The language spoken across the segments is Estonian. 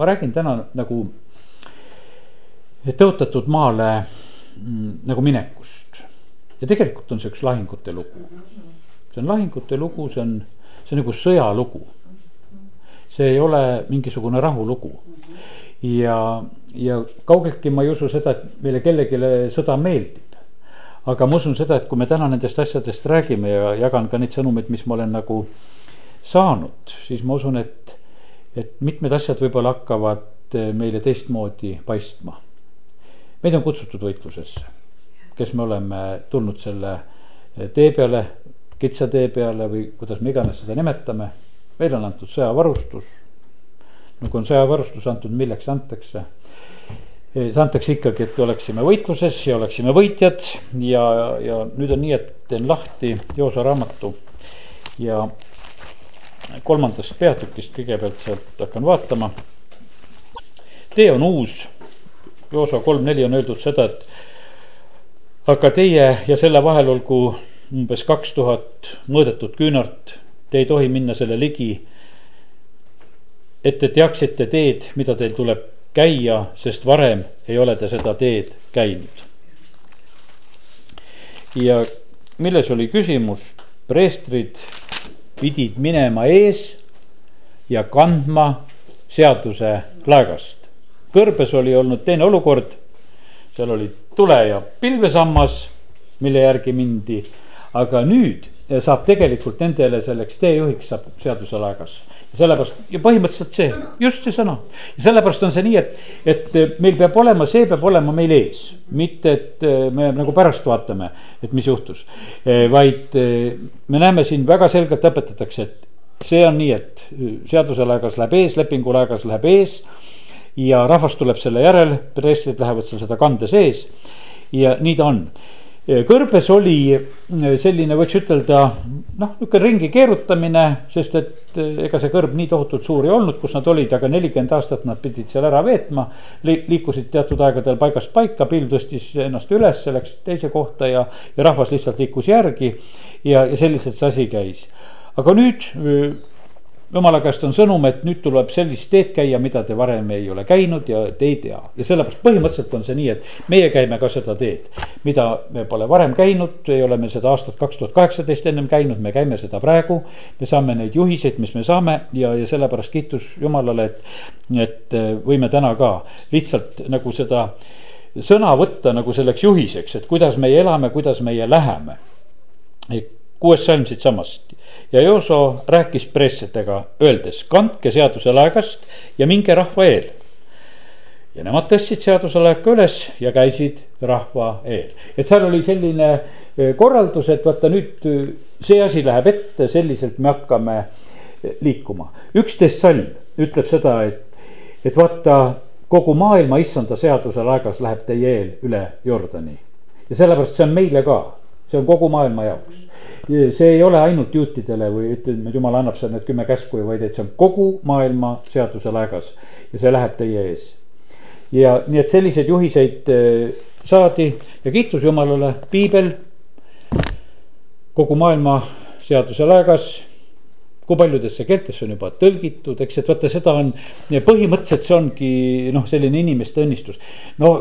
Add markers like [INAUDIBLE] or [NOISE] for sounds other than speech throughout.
ma räägin täna nagu tõotatud maale mm, nagu minekust. ja tegelikult on see üks lahingute lugu. see on lahingute lugu, see on, see on nagu sõjalugu. see ei ole mingisugune rahulugu. ja, ja kaugeltki ma ei usu seda, et meile kellelegi sõda meeldib aga ma usun seda, et kui me täna nendest asjadest räägime ja jagan ka neid sõnumeid, mis ma olen nagu saanud, siis ma usun, et, et mitmed asjad võib-olla hakkavad meile teistmoodi paistma. meid on kutsutud võitlusesse, kes me oleme tulnud selle tee peale, kitsa tee peale või kuidas me iganes seda nimetame. meile on antud sõjavarustus. nagu on sõjavarustus antud, milleks antakse see antakse ikkagi, et oleksime võitluses ja oleksime võitjad ja, ja nüüd on nii, et teen lahti Joosa raamatu ja kolmandast peatükist kõigepealt sealt hakkan vaatama. tee on uus, Joosa kolm neli on öeldud seda, et aga teie ja selle vahel olgu umbes kaks tuhat mõõdetud küünart, te ei tohi minna selle ligi. et te teaksite teed, mida teil tuleb käia, sest varem ei ole te seda teed käinud. ja milles oli küsimus, preestrid pidid minema ees ja kandma seaduse laegast. kõrbes oli olnud teine olukord, seal oli tule ja pilvesammas, mille järgi mindi, aga nüüd saab tegelikult nendele selleks teejuhiks saab seaduse laegas sellepärast ja põhimõtteliselt see, just see sõna. sellepärast on see nii, et, et meil peab olema, see peab olema meil ees. mitte, et eh, me nagu pärast vaatame, et mis juhtus. Eh, vaid me näeme siin väga selgelt õpetatakse, et see on nii, et seaduse laegas läheb ees, lepingu laegas läheb ees. ja rahvas tuleb selle järel, preestrid lähevad seal seda kandes ees. ja nii ta on kõrbes oli äh, selline, võiks ütelda noh, niisugune ringi keerutamine, sest et äh, ega see kõrb nii tohutult suur ei olnud, kus nad olid, aga nelikümmend aastat nad pidid seal ära veetma Li. liikusid teatud aegadel paigast paika, pilv tõstis ennast üles, läks teise kohta ja, ja rahvas lihtsalt liikus järgi. ja, ja selliselt see asi käis. aga nüüd jumala käest on sõnum, et nüüd tuleb sellist teed käia, mida te varem ei ole käinud ja te ei tea. ja sellepärast põhimõtteliselt on see nii, et meie käime ka seda teed, mida me pole varem käinud, ei ole me seda aastat kaks tuhat kaheksateist ennem käinud, me käime seda praegu. me saame neid juhiseid, mis me saame ja, ja sellepärast kiitus Jumalale, et, et võime täna ka lihtsalt nagu seda sõna võtta nagu selleks juhiseks, et kuidas meie elame, kuidas meie läheme kuues salm siitsamast. ja Jooso rääkis preestritega, öeldes, kandke seaduse laegast ja minge rahva eel. ja nemad tõstsid seaduse laeka üles ja käisid rahva eel, et seal oli selline e, korraldus, et vaata nüüd e, see asi läheb ette, selliselt me hakkame e, liikuma. üksteist salm ütleb seda, et, et vaata kogu maailma issanda seaduse laegas läheb teie eel üle Jordani. ja sellepärast see on meile ka, see on kogu maailma jaoks see ei ole ainult juutidele või ütleme, et jumal annab seal need kümme käsku, vaid et see on kogu maailma seaduse laegas ja see läheb teie ees. ja nii, et selliseid juhiseid äh, saadi ja kiitus Jumalale, piibel. kogu maailma seaduse laegas kui paljudesse keeltesse on juba tõlgitud, eks, et vaata, seda on, põhimõtteliselt see ongi noh, selline inimeste õnnistus. no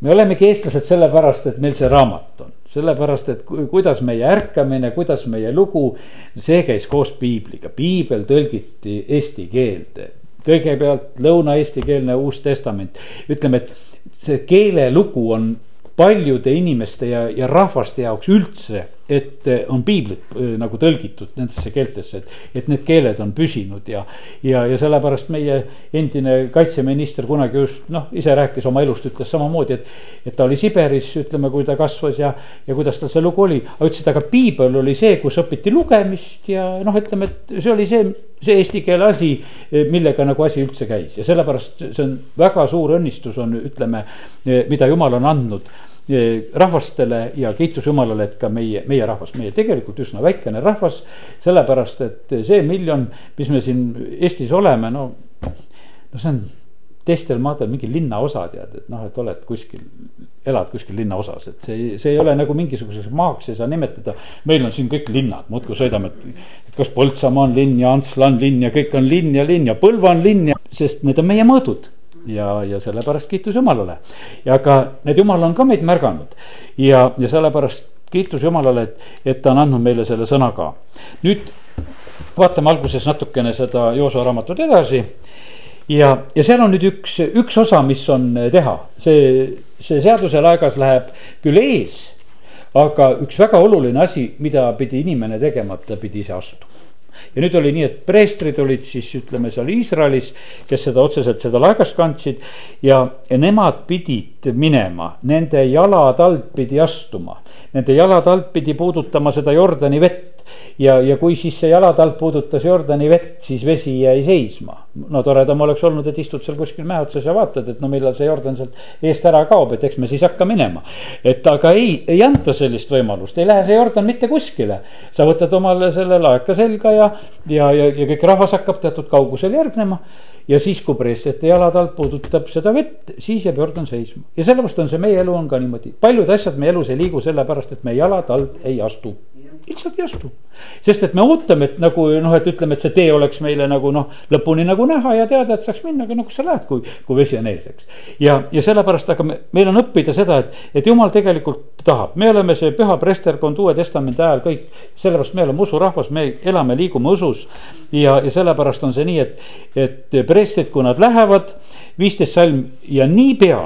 me olemegi eestlased sellepärast, et meil see raamat on, sellepärast et kuidas meie ärkamine, kuidas meie lugu, see käis koos piibliga, piibel tõlgiti eesti keelde. kõigepealt lõuna-eestikeelne Uus Testament, ütleme, et see keelelugu on paljude inimeste ja, ja rahvaste jaoks üldse et eh, on piiblit eh, nagu tõlgitud nendesse keeltesse, et, et need keeled on püsinud ja. ja, ja sellepärast meie endine kaitseminister kunagi just noh, ise rääkis oma elust, ütles samamoodi, et. et ta oli Siberis, ütleme, kui ta kasvas ja, ja kuidas tal see lugu oli, aga ütles, et aga piibel oli see, kus õpiti lugemist ja noh, ütleme, et see oli see see eesti keele asi, eh, millega nagu asi üldse käis ja sellepärast see on väga suur õnnistus on, ütleme, mida jumal on andnud rahvastele ja kiitus Jumalale, et ka meie, meie rahvas, meie tegelikult üsna väikene rahvas. sellepärast, et see miljon, mis me siin Eestis oleme, no, no see on teistel maadel mingi linnaosa tead, et noh, et oled kuskil, elad kuskil linnaosas, et see, see ei ole nagu mingisuguseks maaks ei saa nimetada. meil on siin kõik linnad, muudkui sõidame, et, et kas Põltsamaa on linn ja Antsla on linn ja kõik on linn ja linn ja Põlva on linn ja sest need on meie mõõdud ja, ja sellepärast kiitus Jumalale. ja aga need Jumal on ka meid märganud ja, ja sellepärast kiitus Jumalale, et, et ta on andnud meile selle sõna ka. nüüd vaatame alguses natukene seda Jooso raamatut edasi. ja, ja seal on nüüd üks, üks osa, mis on teha, see, see seaduse laegas läheb küll ees. aga üks väga oluline asi, mida pidi inimene tegema, ta pidi ise astuma ja nüüd oli nii, et preestrid olid siis ütleme seal Iisraelis, kes seda otseselt seda laegast kandsid. ja, ja nemad pidid minema, nende jalad alt pidi astuma, nende jalad alt pidi puudutama seda Jordani vett ja, ja kui siis see jalad alt puudutas Jordani vett, siis vesi jäi seisma. no toredam oleks olnud, et istud seal kuskil mäe otsas ja vaatad, et no millal see Jordan sealt eest ära kaob, et eks me siis hakka minema. et aga ei, ei anta sellist võimalust, ei lähe see Jordan mitte kuskile. sa võtad omale selle laeka selga ja, ja, ja, ja kõik rahvas hakkab teatud kaugusel järgnema ja siis, kui preestrite jalad alt puudutab seda vett, siis jääb Jordan seisma. ja sellepärast on see meie elu on ka niimoodi, paljud asjad meie elus ei liigu sellepärast, et me jalad alt ei astu lihtsalt ei astu. sest et me ootame, et nagu noh, et ütleme, et see tee oleks meile nagu noh, lõpuni nagu näha ja teada, et saaks minna, aga no kus sa lähed, kui, kui vesi on ees, eks. ja, ja sellepärast, aga me, meil on õppida seda, et, et jumal tegelikult tahab, me oleme see püha presterkond Uue Testamendi ajal kõik. sellepärast me oleme usurahvas, me elame, liigume usus. ja, ja sellepärast on see nii, et, et prestid, kui nad lähevad, viisteist salm ja niipea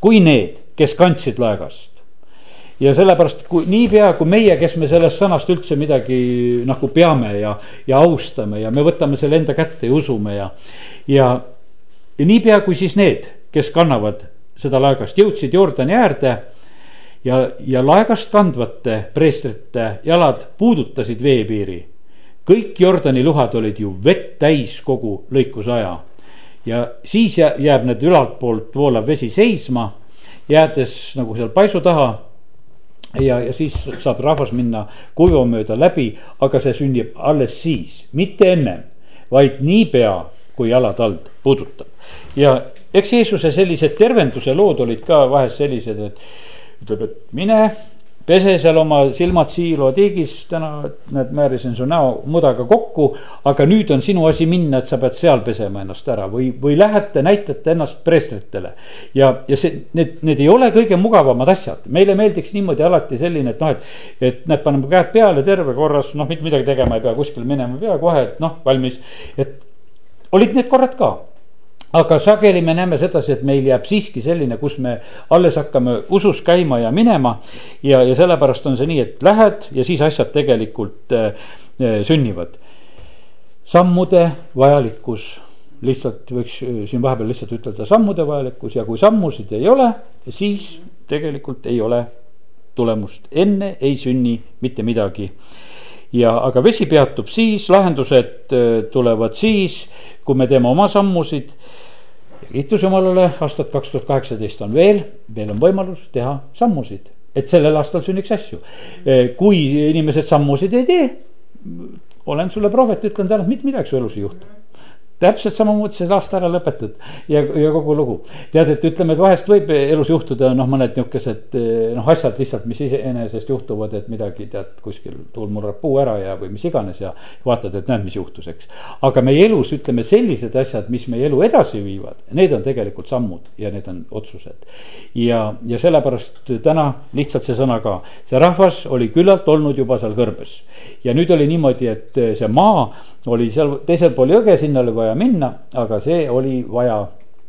kui need, kes kandsid laegast ja sellepärast, kui niipea kui meie, kes me sellest sõnast üldse midagi nagu peame ja, ja austame ja me võtame selle enda kätte ja usume ja. ja, ja niipea kui siis need, kes kannavad seda laegast, jõudsid Jordani äärde. ja, ja laegast kandvate preestrite jalad puudutasid veepiiri. kõik Jordani luhad olid ju vett täis kogu lõikusaja. ja siis jääb need ülaltpoolt voolav vesi seisma, jäädes nagu seal paisu taha ja, ja siis saab rahvas minna kuiva mööda läbi, aga see sünnib alles siis, mitte ennem, vaid niipea, kui jalad alt puudutab. ja eks Jeesuse sellised tervenduse lood olid ka vahest sellised, et ütleb, et mine pese seal oma silmad siilo tiigis, täna näed, määrisin su näo mudaga kokku. aga nüüd on sinu asi minna, et sa pead seal pesema ennast ära või, või lähete, näitate ennast preestritele. ja, ja see, need, need ei ole kõige mugavamad asjad, meile meeldiks niimoodi alati selline, et noh, et. et näed, paneme käed peale, terve korras, noh, mitte midagi tegema ei pea, kuskile minema ei pea kohe, et noh, valmis, et olid need korrad ka aga sageli me näeme sedasi, et meil jääb siiski selline, kus me alles hakkame usus käima ja minema. ja, ja sellepärast on see nii, et lähed ja siis asjad tegelikult äh, sünnivad. sammude vajalikkus, lihtsalt võiks äh, siin vahepeal lihtsalt ütelda sammude vajalikkus ja kui sammusid ei ole, siis tegelikult ei ole tulemust, enne ei sünni mitte midagi ja, aga vesi peatub siis, lahendused äh, tulevad siis, kui me teeme oma sammusid. kiitus Jumalale, aastat kaks tuhat kaheksateist on veel, veel on võimalus teha sammusid, et sellel aastal sünniks asju. Äh, kui inimesed sammusid ei tee, olen sulle prohvet, ütlen täna, et mitte midagi su elus ei juhtu täpselt samamoodi selle aasta ära lõpetad ja, ja kogu lugu. tead, et ütleme, et vahest võib elus juhtuda noh, mõned nihukesed noh, asjad lihtsalt, mis iseenesest juhtuvad, et midagi tead kuskil tuul murrab puu ära ja, või mis iganes ja. vaatad, et näed, mis juhtus, eks. aga meie elus ütleme sellised asjad, mis meie elu edasi viivad, need on tegelikult sammud ja need on otsused. ja, ja sellepärast täna lihtsalt see sõna ka, see rahvas oli küllalt olnud juba seal kõrbes. ja nüüd oli niimoodi, et see maa oli seal teisel pool jõge, sinna oli vaja minna, aga see oli vaja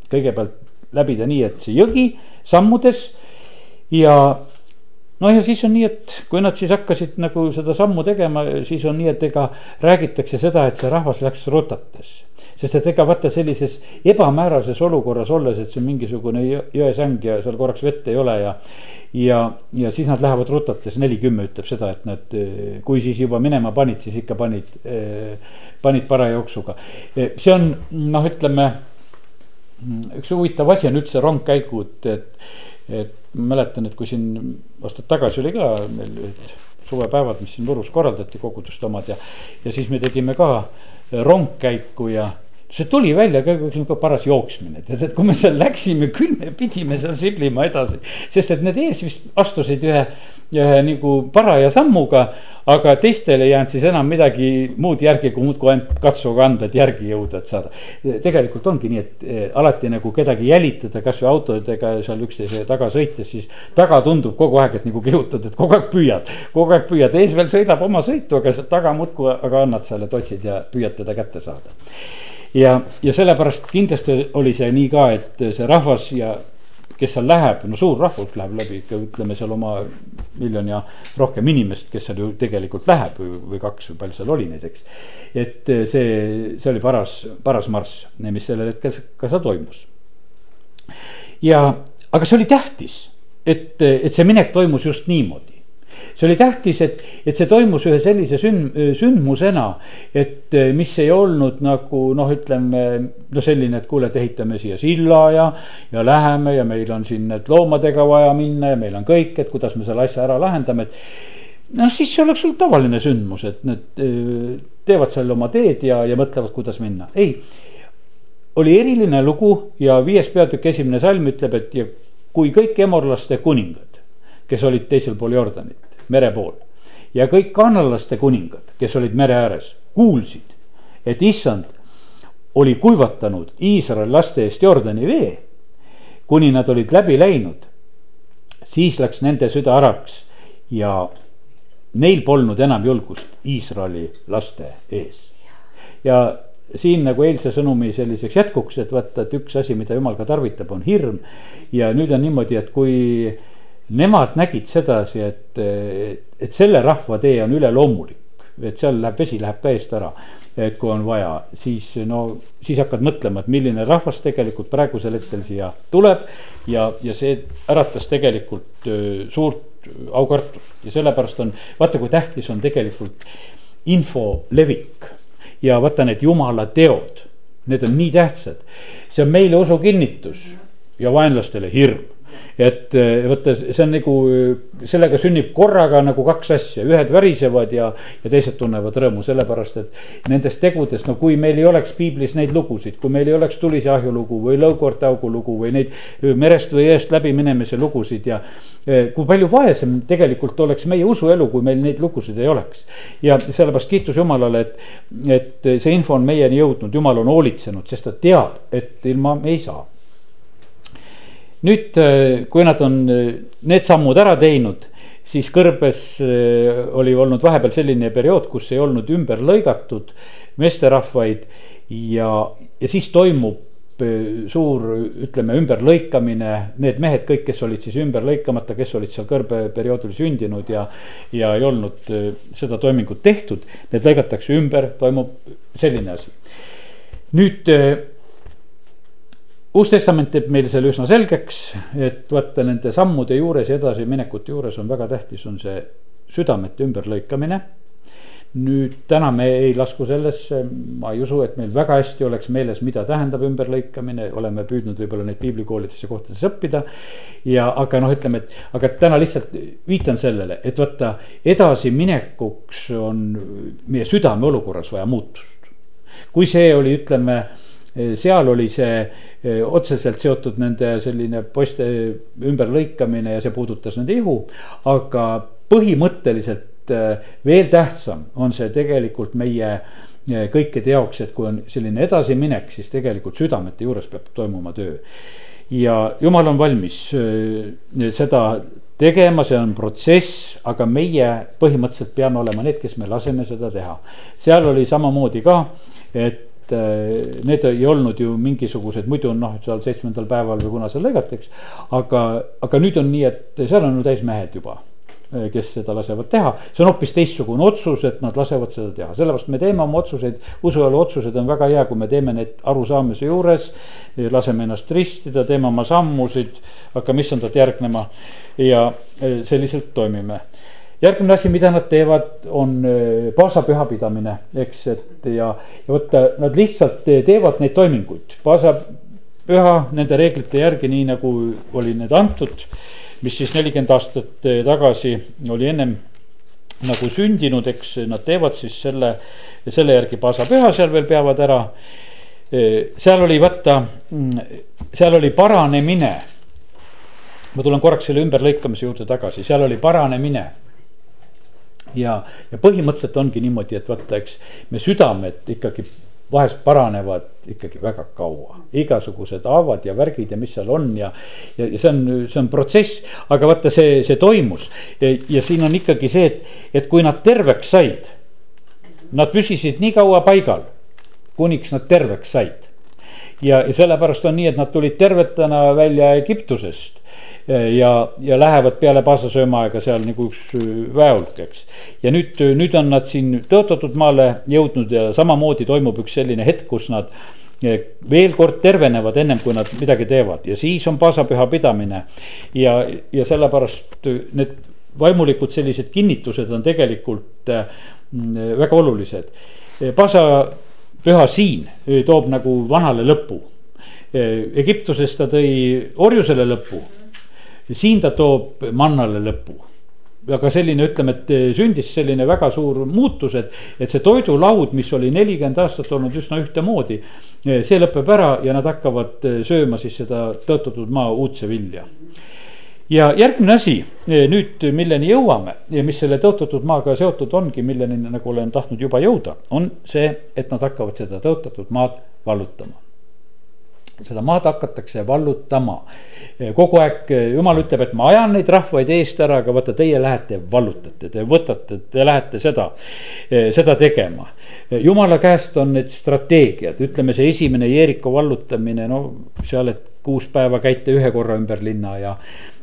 kõigepealt läbida nii, et see jõgi sammudes ja no ja siis on nii, et kui nad siis hakkasid nagu seda sammu tegema, siis on nii, et ega räägitakse seda, et see rahvas läks rutates. sest et ega vaata sellises ebamäärases olukorras olles, et see on mingisugune jõesäng ja seal korraks vett ei ole ja. ja, ja siis nad lähevad rutates, neli kümme ütleb seda, et nad, kui siis juba minema panid, siis ikka panid, panid paraja jooksuga. see on noh, ütleme üks huvitav asi on üldse rongkäigud, et, et mäletan, et kui siin aastad tagasi oli ka meil ühed suvepäevad, mis siin Võrus korraldati, koguduste omad ja. ja siis me tegime ka rongkäiku ja, see tuli välja ka nihuke paras jooksmine, tead, et kui me seal läksime, [LAUGHS] küll me pidime seal siblima edasi. sest et need ees vist astusid ühe, ühe nagu paraja sammuga, aga teistel ei jäänud siis enam midagi muud järgi, kui muudkui ainult katsuga anda, et järgi jõuda, et saada. tegelikult ongi nii, et eh, alati nagu kedagi jälitada, kasvõi autodega seal üksteise taga sõites, siis taga tundub kogu aeg, et nagu kihutad, et kogu aeg püüad. kogu aeg püüad, ees veel sõidab oma sõitu, aga taga muudkui, aga annad seal, et otsid ja püüad teda kätte saada ja, ja sellepärast kindlasti oli see nii ka, et see rahvas ja kes seal läheb, no suur rahvus läheb läbi ikka ütleme seal oma miljon ja rohkem inimest, kes seal ju tegelikult läheb või, või kaks või palju seal oli neid, eks. et see, see oli paras, paras marss, mis sellel hetkel ka seal toimus. ja, aga see oli tähtis, et, et see minek toimus just niimoodi see oli tähtis, et, et see toimus ühe sellise sünd, sündmusena, et eh, mis ei olnud nagu noh, ütleme no selline, et kuule, et ehitame siia silla ja, ja läheme ja meil on siin need loomadega vaja minna ja meil on kõik, et kuidas me selle asja ära lahendame, et noh, siis see oleks sul tavaline sündmus, et need eh, teevad seal oma teed ja, ja mõtlevad, kuidas minna, ei. oli eriline lugu ja viies peatükk esimene salm ütleb, et ja kui kõik emorlaste kuningad, kes olid teisel pool Jordanit mere pool. ja kõik kannalaste kuningad, kes olid mere ääres, kuulsid, et issand oli kuivatanud Iisraeli laste eest Jordani vee, kuni nad olid läbi läinud. siis läks nende süda araks ja neil polnud enam julgust Iisraeli laste ees. ja siin nagu eilse sõnumi selliseks jätkuks, et vaata, et üks asi, mida jumal ka tarvitab, on hirm. ja nüüd on niimoodi, et kui nemad nägid sedasi, et, et selle rahva tee on üleloomulik. et seal läheb, vesi läheb ka eest ära, et kui on vaja, siis no, siis hakkad mõtlema, et milline rahvas tegelikult praegusel hetkel siia tuleb. ja, ja see äratas tegelikult suurt aukartust ja sellepärast on, vaata kui tähtis on tegelikult info levik. ja vaata need jumala teod, need on nii tähtsad, see on meile usu kinnitus ja vaenlastele hirm et eh, vaata, see on nagu, sellega sünnib korraga nagu kaks asja, ühed värisevad ja, ja teised tunnevad rõõmu, sellepärast et. Nendest tegudest, no kui meil ei oleks piiblis neid lugusid, kui meil ei oleks tulise ahju lugu või lõukoorte augu lugu või neid merest või jõest läbi minemise lugusid ja. Eh, kui palju vaesem tegelikult oleks meie usuelu, kui meil neid lugusid ei oleks. ja sellepärast kiitus Jumalale, et, et see info on meieni jõudnud, Jumal on hoolitsenud, sest ta teab, et ilma me ei saa nüüd, äh, kui nad on äh, need sammud ära teinud, siis kõrbes äh, oli olnud vahepeal selline periood, kus ei olnud ümber lõigatud meesterahvaid ja, ja siis toimub suur, ütleme, ümberlõikamine, need mehed kõik, kes olid siis ümber lõikamata, kes olid seal kõrbeperioodil sündinud ja. ja ei olnud seda toimingut tehtud, need lõigatakse ümber, toimub selline asi. nüüd uus Testament teeb meile selle üsna selgeks, et vaata nende sammude juures ja edasiminekute juures on väga tähtis, on see südamete ümberlõikamine. nüüd täna me ei lasku sellesse, ma ei usu, et meil väga hästi oleks meeles, mida tähendab ümberlõikamine, oleme püüdnud võib-olla neid piiblikoolides ja kohtades õppida. ja aga noh, ütleme, et aga täna lihtsalt viitan sellele, et vaata edasiminekuks on meie südame olukorras vaja muutust. kui see oli, ütleme seal oli see otseselt seotud nende selline poiste ümberlõikamine ja see puudutas nende ihu. aga põhimõtteliselt veel tähtsam on see tegelikult meie kõikide jaoks, et kui on selline edasiminek, siis tegelikult südamete juures peab toimuma töö. ja jumal on valmis seda tegema, see on protsess, aga meie põhimõtteliselt peame olema need, kes me laseme seda teha. seal oli samamoodi ka, et et äh, need ei olnud ju mingisugused, muidu on noh, seal seitsmendal päeval või kuna seal lõigatakse. aga, aga nüüd on nii, et seal on ju täismehed juba äh, kes seda lasevad teha, see on hoopis teistsugune otsus, et nad lasevad seda teha, sellepärast me teeme oma otsuseid. usuelu otsused on väga hea, kui me teeme need arusaamise juures, laseme ennast ristida, teeme oma sammusid, hakkame issandat järgnema ja äh, selliselt toimime järgmine asi, mida nad teevad, on äh, paasapüha pidamine, eks, et ja, ja vaata, nad lihtsalt teevad neid toiminguid, paasapüha nende reeglite järgi, nii nagu oli need antud. mis siis nelikümmend aastat äh, tagasi oli ennem nagu sündinud, eks nad teevad siis selle, selle järgi paasapüha seal veel peavad ära seal oli vaata, seal oli paranemine. ma tulen korraks selle ümberlõikamise juurde tagasi, seal oli paranemine ja, ja põhimõtteliselt ongi niimoodi, et vaata, eks me südamed ikkagi vahest paranevad ikkagi väga kaua, igasugused haavad ja värgid ja mis seal on ja. ja, ja see on, see on protsess, aga vaata, see, see toimus ja, ja siin on ikkagi see, et, et kui nad terveks said. Nad püsisid nii kaua paigal, kuniks nad terveks said ja, ja sellepärast on nii, et nad tulid tervetena välja Egiptusest. ja, ja lähevad peale paasasöömaaega seal nagu üks äh, väeulk, eks. ja nüüd, nüüd on nad siin tõotatud maale jõudnud ja samamoodi toimub üks selline hetk, kus nad veel kord tervenevad ennem kui nad midagi teevad ja siis on paasapüha pidamine. ja, ja sellepärast need vaimulikud sellised kinnitused on tegelikult väga olulised. paasa püha siin toob nagu vanale lõpu. Egiptuses ta tõi orjusele lõpu, siin ta toob mannale lõpu aga selline, ütleme, et sündis selline väga suur muutus, et, et see toidulaud, mis oli nelikümmend aastat olnud üsna ühtemoodi. see lõpeb ära ja nad hakkavad sööma siis seda tõotatud maa uudse vilja ja järgmine asi e, nüüd, milleni jõuame ja mis selle tõotatud maaga seotud ongi, milleni nagu olen tahtnud juba jõuda, on see, et nad hakkavad seda tõotatud maad vallutama seda maad hakatakse vallutama. E, kogu aeg jumal ütleb, et ma ajan neid rahvaid eest ära, aga vaata, teie lähete vallutate, te võtate, te lähete seda, seda tegema. jumala käest on need strateegiad, ütleme see esimene Jeeriko vallutamine, no seal, et kuus päeva käite ühe korra ümber linna ja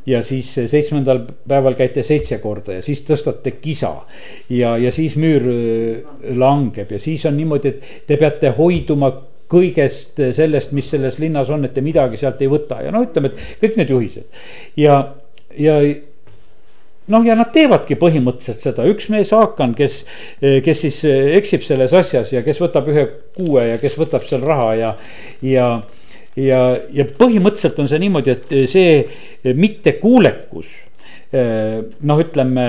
ja siis seitsmendal päeval käite seitse korda ja siis tõstate kisa. ja, ja siis müür äh, langeb ja siis on niimoodi, et te peate hoiduma kõigest sellest, mis selles linnas on, et te midagi sealt ei võta. Ja no ütleme, et kõik need juhised. Ja, ja noh, ja nad teevadki põhimõtteliselt seda, üks mees Haakan, kes, kes siis eksib selles asjas ja kes võtab ühe kuue ja kes võtab seal raha ja, ja ja, ja põhimõtteliselt on see niimoodi, et see mittekuulekus noh, ütleme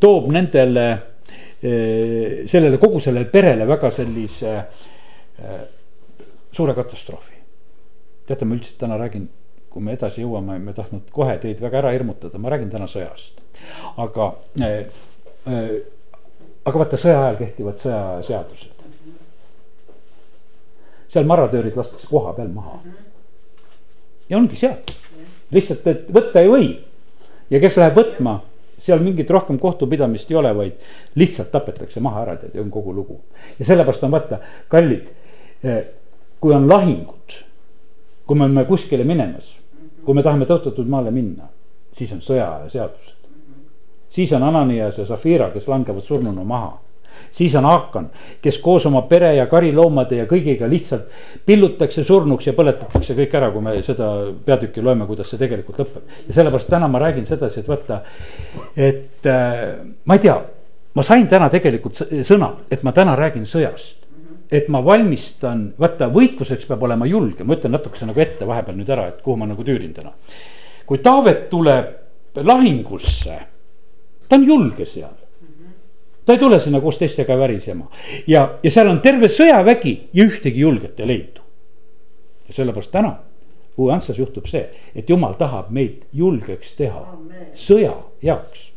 toob nendele, sellele kogu sellele perele väga sellise suure katastroofi. teate, ma üldiselt täna räägin, kui me edasi jõuame, me tahtnud kohe teid väga ära hirmutada, ma räägin täna sõjast. aga, aga vaata, sõja ajal kehtivad sõjaseadused seal maratöörid lastakse koha peal maha. ja ongi seadus, lihtsalt, et võtta ei või. ja kes läheb võtma, seal mingit rohkem kohtupidamist ei ole, vaid lihtsalt tapetakse maha ära, tead, ja on kogu lugu. ja sellepärast on vaata, kallid, eh, kui on lahingud, kui me oleme kuskile minemas, kui me tahame tõotatud maale minna, siis on sõjaaja seadused. siis on Ananias ja Zafira, kes langevad surnuna maha siis on Aakan, kes koos oma pere ja kariloomade ja kõigiga lihtsalt pillutakse surnuks ja põletatakse kõik ära, kui me seda peatükki loeme, kuidas see tegelikult lõpeb. ja sellepärast täna ma räägin sedasi, et vaata, et äh, ma ei tea, ma sain täna tegelikult sõna, et ma täna räägin sõjast et ma valmistan, vaata võitluseks peab olema julge, ma ütlen natukese nagu ette vahepeal nüüd ära, et kuhu ma nagu tüürin täna. kui Taavet tuleb lahingusse, ta on julge seal ta ei tule sinna koos teistega värisema ja, ja seal on terve sõjavägi ja ühtegi julget ei leidu. ja sellepärast täna uue Antsas juhtub see, et jumal tahab meid julgeks teha sõja jaoks.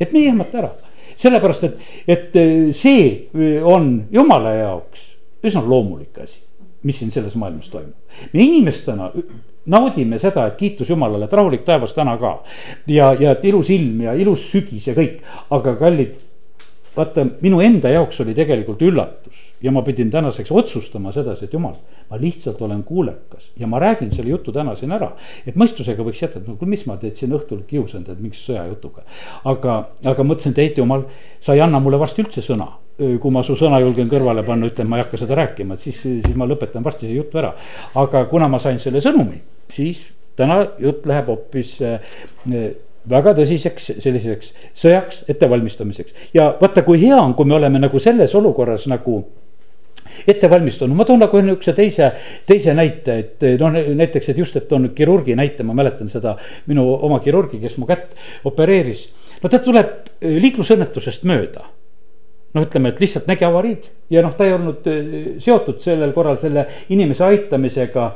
et me ei ehmata ära, sellepärast et, et äh, see äh, on jumala jaoks üsna loomulik asi, mis siin selles maailmas toimub. me inimestena naudime seda, et kiitus Jumalale, et rahulik taevas täna ka. ja, ja et ilus ilm ja ilus sügis ja kõik, aga kallid vaata, minu enda jaoks oli tegelikult üllatus ja ma pidin tänaseks otsustama sedasi, et jumal, ma lihtsalt olen kuulekas ja ma räägin selle jutu täna siin ära. et mõistusega võiks jätta, et no mis ma teid siin õhtul kiusan, tead mingi sõjajutuga. aga, aga mõtlesin, et Heit Jumal, sa ei anna mulle varsti üldse sõna. kui ma su sõna julgen kõrvale panna, ütlen, ma ei hakka seda rääkima, et siis, siis ma lõpetan varsti see jutu ära. aga kuna ma sain selle sõnumi, siis täna jutt läheb hoopis väga tõsiseks selliseks sõjaks ettevalmistamiseks. Ja vaata, kui hea on, kui me oleme nagu selles olukorras nagu ette valmistunud, ma toon nagu niisuguse teise, teise näite, et noh, näiteks, et just, et toon kirurgi näite, ma mäletan seda minu oma kirurgi, kes mu kätt opereeris. no ta tuleb liiklusõnnetusest mööda noh, ütleme, et lihtsalt nägi avariid ja noh, ta ei olnud seotud sellel korral selle inimese aitamisega.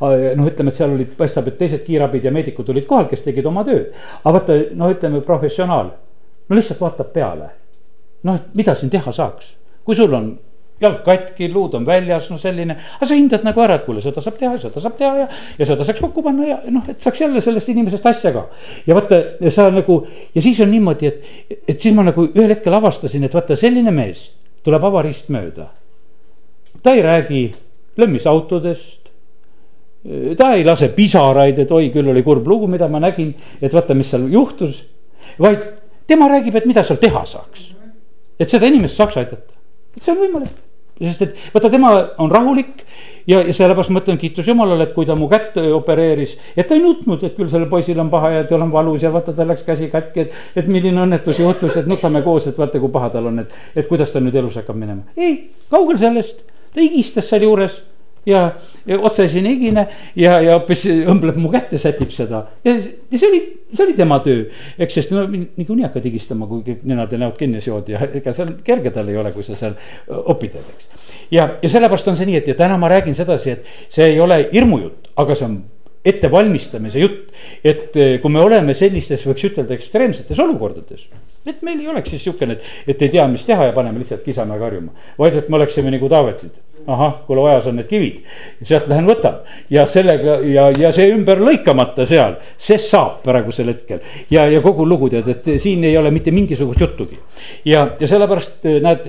noh, ütleme, et seal olid, paistab, et teised kiirabid ja meedikud olid kohal, kes tegid oma tööd. aga vaata, noh, ütleme professionaal, no lihtsalt vaatab peale. noh, mida siin teha saaks, kui sul on jalg katki, luud on väljas, no selline. aga sa hindad nagu ära, et kuule, seda saab teha, seda saab teha ja, ja seda saaks kokku panna ja noh, et saaks jälle sellest inimesest asja ka. ja vaata, sa nagu ja siis on niimoodi, et, et siis ma nagu ühel hetkel avastasin, et vaata, selline mees tuleb avariist mööda. ta ei räägi lömmisautodest ta ei lase pisaraid, et oi, küll oli kurb lugu, mida ma nägin, et vaata, mis seal juhtus. vaid tema räägib, et mida seal teha saaks. et seda inimest saaks aidata et see on võimalik sest et vaata, tema on rahulik ja, ja sellepärast ma ütlen kiitus Jumalale, et kui ta mu kätt opereeris. et ta ei nutnud, et küll sellel poisil on paha ja tal on valus ja vaata, tal läks käsi katki, et. et milline õnnetus juhtus, et nutame koos, et vaata, kui paha tal on, et, et kuidas ta nüüd elus hakkab minema. ei, kaugel sellest, ta higistas sealjuures ja, ja otsesine higine ja, ja hoopis õmbleb mu kätte, sätib seda ja, see oli, see oli tema töö. eks, sest no niikuinii hakkad higistama, kui kõik nenad ja näod kinni seod ja ega seal kerge tal ei ole, kui sa seal õpid, eks. ja, ja sellepärast on see nii, et ja täna ma räägin sedasi, et see ei ole hirmujutt, aga see on ettevalmistamise jutt. et eh, kui me oleme sellistes, võiks ütelda ekstreemsetes olukordades. et meil ei oleks siis sihukene, et, et ei tea, mis teha ja paneme lihtsalt kisama ja karjuma. vaid et me oleksime nagu Taavetid ahah, kuule, vajas on need kivid, sealt lähen võtan ja sellega ja, ja see ümber lõikamata seal, see saab praegusel hetkel. ja, ja kogu lugu tead, et siin ei ole mitte mingisugust juttugi ja, ja sellepärast näed,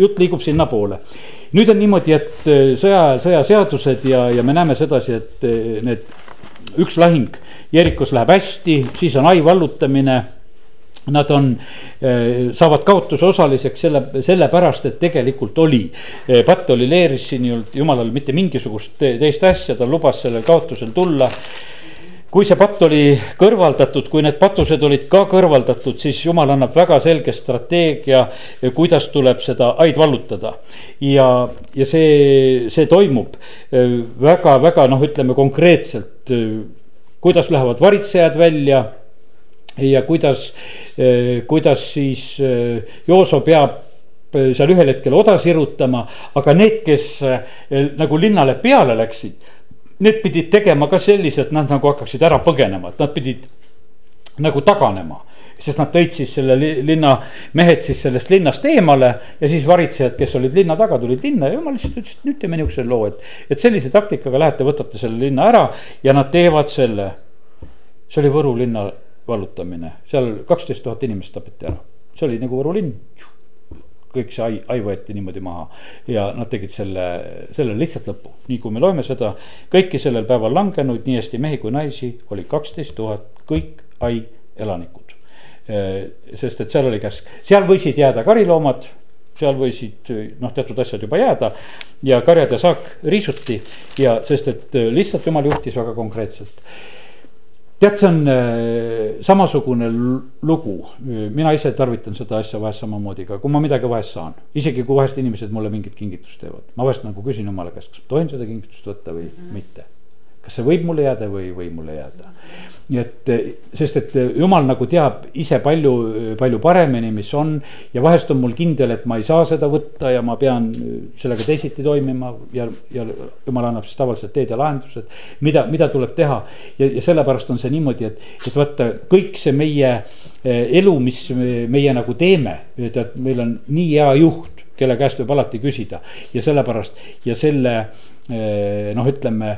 jutt liigub sinnapoole. nüüd on niimoodi, et sõja ajal sõjaseadused ja, ja me näeme sedasi, et need üks lahing Jerikos läheb hästi, siis on hai vallutamine Nad on, eh, saavad kaotuse osaliseks selle, sellepärast, et tegelikult oli, eh, patt oli leeris siin ju, jumalal mitte mingisugust teist asja, ta lubas sellel kaotusel tulla kui see patt oli kõrvaldatud, kui need patused olid ka kõrvaldatud, siis jumal annab väga selge strateegia, kuidas tuleb seda haid vallutada. ja, ja see, see toimub väga-väga eh, noh, ütleme konkreetselt, kuidas lähevad varitsejad välja ja kuidas, eh, kuidas siis eh, Jooso peab eh, seal ühel hetkel oda sirutama, aga need, kes nagu linnale peale läksid. Need pidid tegema ka sellise, et nad nagu hakkaksid ära põgenema, et nad pidid nagu taganema. sest nad tõid siis selle linna mehed siis sellest linnast eemale ja siis varitsejad, kes olid linna taga, tulid linna ja jumal lihtsalt ütles, et nüüd teeme niisuguse loo, et. et sellise taktikaga lähete, võtate selle linna ära ja nad teevad selle. see oli Võru linna vallutamine, seal kaksteist tuhat inimest tapeti ära, see oli nagu Võru linn. kõik see ai, ai võeti niimoodi maha ja nad tegid selle, selle lihtsalt lõpu, nii kui me loeme seda. kõiki sellel päeval langenuid, nii hästi mehi kui naisi, oli kaksteist tuhat, kõik ai elanikud. sest et seal oli käsk, seal võisid jääda kariloomad seal võisid noh, teatud asjad juba jääda ja karjad ja saak riisuti ja sest, et lihtsalt jumal juhtis väga konkreetselt tead, see on äh, samasugune lugu, mina ise tarvitan seda asja vahest samamoodi ka, kui ma midagi vahest saan. isegi kui vahest inimesed mulle mingit kingitust teevad, ma vahest nagu küsin jumala käest, kas ma tohin seda kingitust võtta või mitte see võib mulle jääda või ei või mulle jääda. nii et, sest et jumal nagu teab ise palju, palju paremini, mis on. ja vahest on mul kindel, et ma ei saa seda võtta ja ma pean sellega teisiti toimima ja, ja jumal annab siis tavaliselt teed ja lahendused. mida, mida tuleb teha ja, ja sellepärast on see niimoodi, et, et vaata kõik see meie eh, elu, mis meie nagu teeme, tead, meil on nii hea juht kelle käest võib alati küsida ja sellepärast ja selle eh, noh, ütleme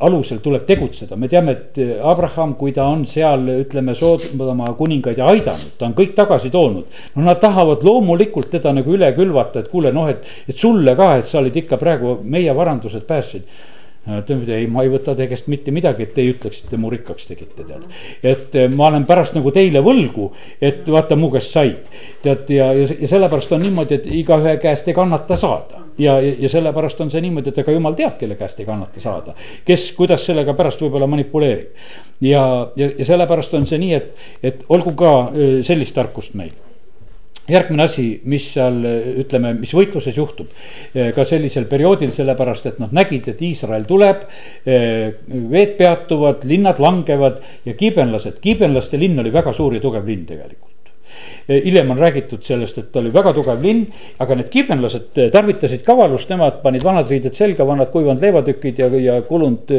alusel tuleb tegutseda, me teame, et Abraham, kui ta on seal, ütleme, Soodoma kuningaid aidanud, ta on kõik tagasi toonud. no nad tahavad loomulikult teda nagu üle külvata, et kuule noh, et, et sulle ka, et sa olid ikka praegu meie varandused päästsid ütleme, ei, ma ei võta teie käest mitte midagi, et teie ütleksite, mu rikkaks tegite, tead. et eh, ma olen pärast nagu teile võlgu, et vaata mu käest said. tead ja, ja, ja sellepärast on niimoodi, et igaühe käest ei kannata saada. ja, ja, ja sellepärast on see niimoodi, et ega jumal teab, kelle käest ei kannata saada. kes, kuidas sellega pärast võib-olla manipuleerib. ja, ja, ja sellepärast on see nii, et, et olgu ka eh, sellist tarkust meil järgmine asi, mis seal ütleme, mis võitluses juhtub eh, ka sellisel perioodil, sellepärast et nad nägid, et Iisrael tuleb. Eh, veed peatuvad, linnad langevad ja kiibenlased, kiibenlaste linn oli väga suur ja tugev linn tegelikult hiljem on räägitud sellest, et ta oli väga tugev linn, aga need kibenlased tarvitasid kavalust, nemad panid vanad riided selga, vanad kuivanud leivatükid ja, ja kulunud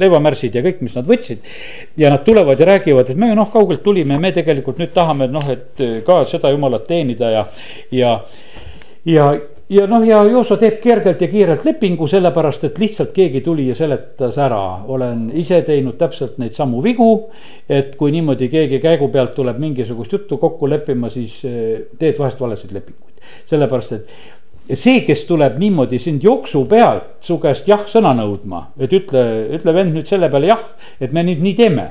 leivamärsid ja kõik, mis nad võtsid. ja nad tulevad ja räägivad, et me noh, kaugelt tulime, me tegelikult nüüd tahame noh, et ka seda jumalat teenida ja, ja ja, ja noh, ja Jooso teeb kergelt ja kiirelt lepingu, sellepärast et lihtsalt keegi tuli ja seletas ära. olen ise teinud täpselt neid samu vigu. et kui niimoodi keegi käigu pealt tuleb mingisugust juttu kokku leppima, siis eh, teed vahest valesid lepinguid. sellepärast, et see, kes tuleb niimoodi sind jooksu pealt su käest jah-sõna nõudma, et ütle, ütle vend nüüd selle peale jah, et me nüüd nii teeme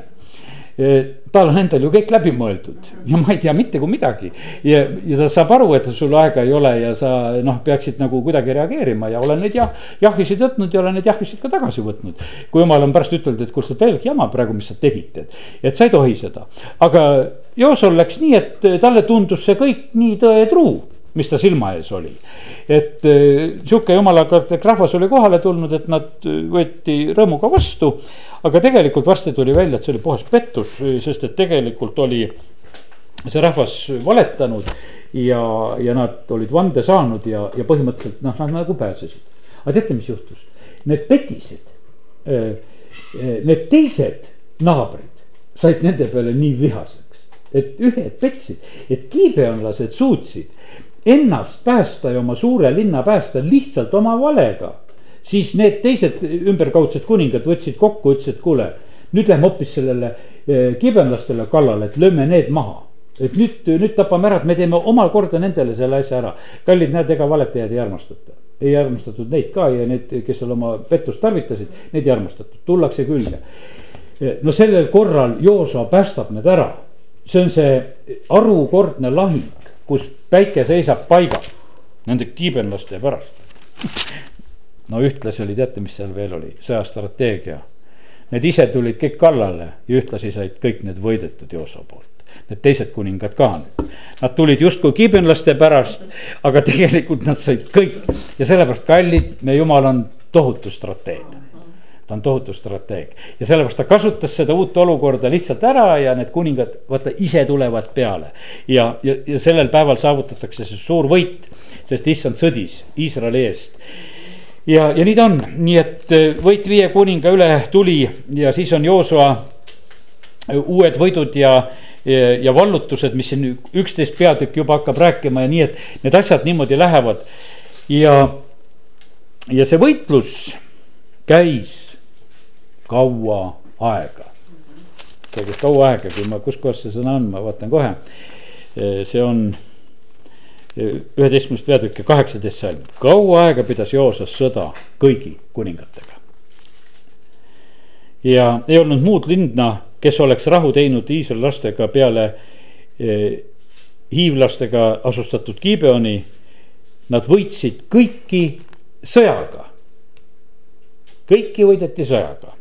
tal on endal ju kõik läbi mõeldud ja ma ei tea mitte kui midagi. ja, ja ta saab aru, et sul aega ei ole ja sa noh, peaksid nagu kuidagi reageerima ja olen neid jah, jahisid võtnud ja olen neid jahisid ka tagasi võtnud. kui jumal on pärast ütelnud, et kuule, sa täielik jama praegu, mis sa tegid, et, et sa ei tohi seda. aga Joosol läks nii, et talle tundus see kõik nii tõetruu mis ta silma ees oli. et eh, sihuke jumalakartlik rahvas oli kohale tulnud, et nad eh, võeti rõõmuga vastu. aga tegelikult varsti tuli välja, et see oli puhas pettus, sest et tegelikult oli see rahvas valetanud ja, ja nad olid vande saanud ja, ja põhimõtteliselt noh, nad nagu pääsesid. aga teate, mis juhtus? Need petised, eh, need teised naabrid said nende peale nii vihaseks, et ühed petsid, et kiibeonlased suutsid ennast päästa ja oma suure linna päästa lihtsalt oma valega. siis need teised ümberkaudsed kuningad võtsid kokku, ütlesid, kuule, nüüd lähme hoopis sellele eh, kibenlastele kallale, et lööme need maha et nüüd, nüüd tapame ära, et me teeme omal korda nendele selle asja ära. kallid, näed, ega valetajaid ei armastata. ei armastatud neid ka ja need, kes seal oma pettust tarvitasid, neid ei armastatud, tullakse külge. no sellel korral Joosa päästab need ära. see on see harukordne lahing kus päike seisab paigal nende kiibenlaste pärast. no ühtlasi oli, teate, mis seal veel oli, sõjastrateegia. Need ise tulid kõik kallale ja ühtlasi said kõik need võidetud Jooso poolt. Need teised kuningad ka nüüd, nad tulid justkui kiibenlaste pärast, aga tegelikult nad said kõik ja sellepärast kallid, meie jumal on tohutu strateeg ta on tohutu strateeg ja sellepärast ta kasutas seda uut olukorda lihtsalt ära ja need kuningad, vaata ise tulevad peale. ja, ja, ja sellel päeval saavutatakse see suur võit, sest issand sõdis Iisraeli eest ja, ja nii ta on, nii et äh, võit viie kuninga üle tuli ja siis on Joosua äh, uued võidud ja, ja, ja vallutused, mis siin üksteist peatükk juba hakkab rääkima ja nii, et need asjad niimoodi lähevad. ja, ja see võitlus käis kaua aega. käigus kaua aega, kui ma, kus kohas see sõna on, ma vaatan kohe. see on üheteistkümnes peatükk ja kaheksateist salm. kaua aega pidas Joosas sõda kõigi kuningatega. ja ei olnud muud linna, kes oleks rahu teinud Iisraeli lastega peale hiivlastega asustatud Gibeoni. Nad võitsid kõiki sõjaga. kõiki võideti sõjaga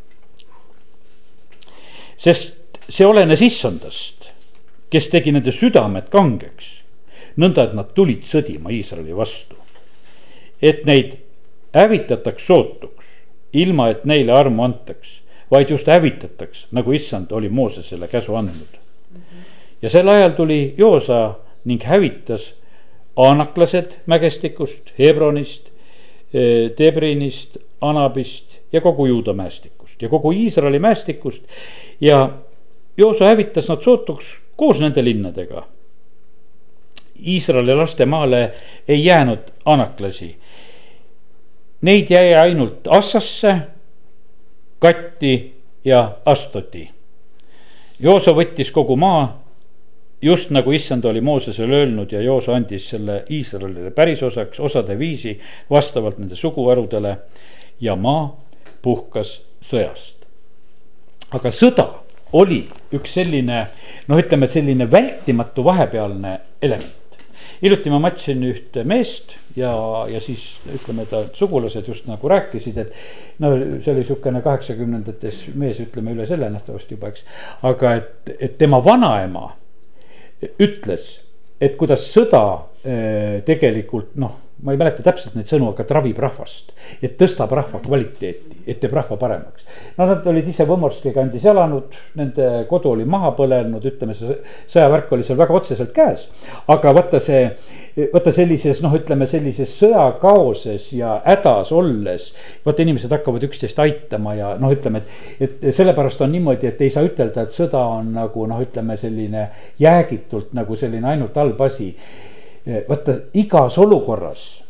sest see olenes issandast, kes tegi nende südamed kangeks. nõnda, et nad tulid sõdima Iisraeli vastu. et neid hävitataks sootuks, ilma et neile armu antaks, vaid just hävitataks, nagu issand oli Moosesele käsu andnud. ja sel ajal tuli Joosa ning hävitas aanaklased mägestikust, Hebronist, Debrinist, Anabist ja kogu Juuda mäestikust ja kogu Iisraeli mäestikust ja Joosa hävitas nad sootuks koos nende linnadega. Iisraeli laste maale ei jäänud anaklasi. Neid jäi ainult Assasse, Katti ja Astoti. Joosa võttis kogu maa, just nagu issand oli Moosesele öelnud ja Joosa andis selle Iisraelile pärisosaks osade viisi vastavalt nende suguharudele ja maa puhkas sõjast aga sõda oli üks selline noh, ütleme selline vältimatu vahepealne element. hiljuti ma matsin ühte meest ja, ja siis ütleme, ta sugulased just nagu rääkisid, et. no see oli sihukene kaheksakümnendates mees, ütleme üle selle nähtavasti juba, eks. aga et, et tema vanaema ütles, et kuidas sõda eh, tegelikult noh, ma ei mäleta täpselt neid sõnu, aga travib rahvast. et tõstab rahva kvaliteeti, et teeb rahva paremaks. no nad olid ise Võmorski kandis elanud, nende kodu oli maha põlenud, ütleme see sõjavärk oli seal väga otseselt käes. aga vaata see, vaata sellises noh, ütleme sellises sõjakaoses ja hädas olles. vaata inimesed hakkavad üksteist aitama ja noh, ütleme, et, et sellepärast on niimoodi, et ei saa ütelda, et sõda on nagu noh, ütleme selline jäägitult nagu selline ainult halb asi vaata igas olukorras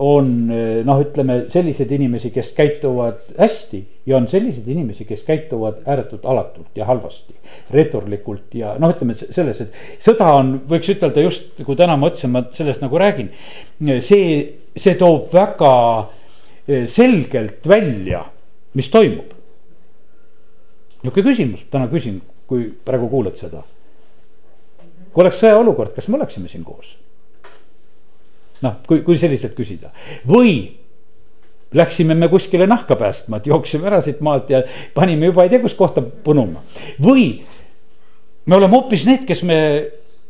on noh, ütleme selliseid inimesi, kes käituvad hästi ja on selliseid inimesi, kes käituvad ääretult alatult ja halvasti. reeturlikult ja noh, ütleme selles, et sõda on, võiks ütelda just, kui täna ma ütlesin, ma sellest nagu räägin. see, see toob väga selgelt välja, mis toimub. nihuke küsimus täna küsin, kui praegu kuulad seda. kui oleks sõjaolukord, kas me oleksime siin koos? Noh, kui, kui selliselt küsida. Või läksime me kuskile nahka päästma, et jooksime ära siit maalt ja panime juba ei tea, kus kohta punuma. või me oleme hoopis need, kes me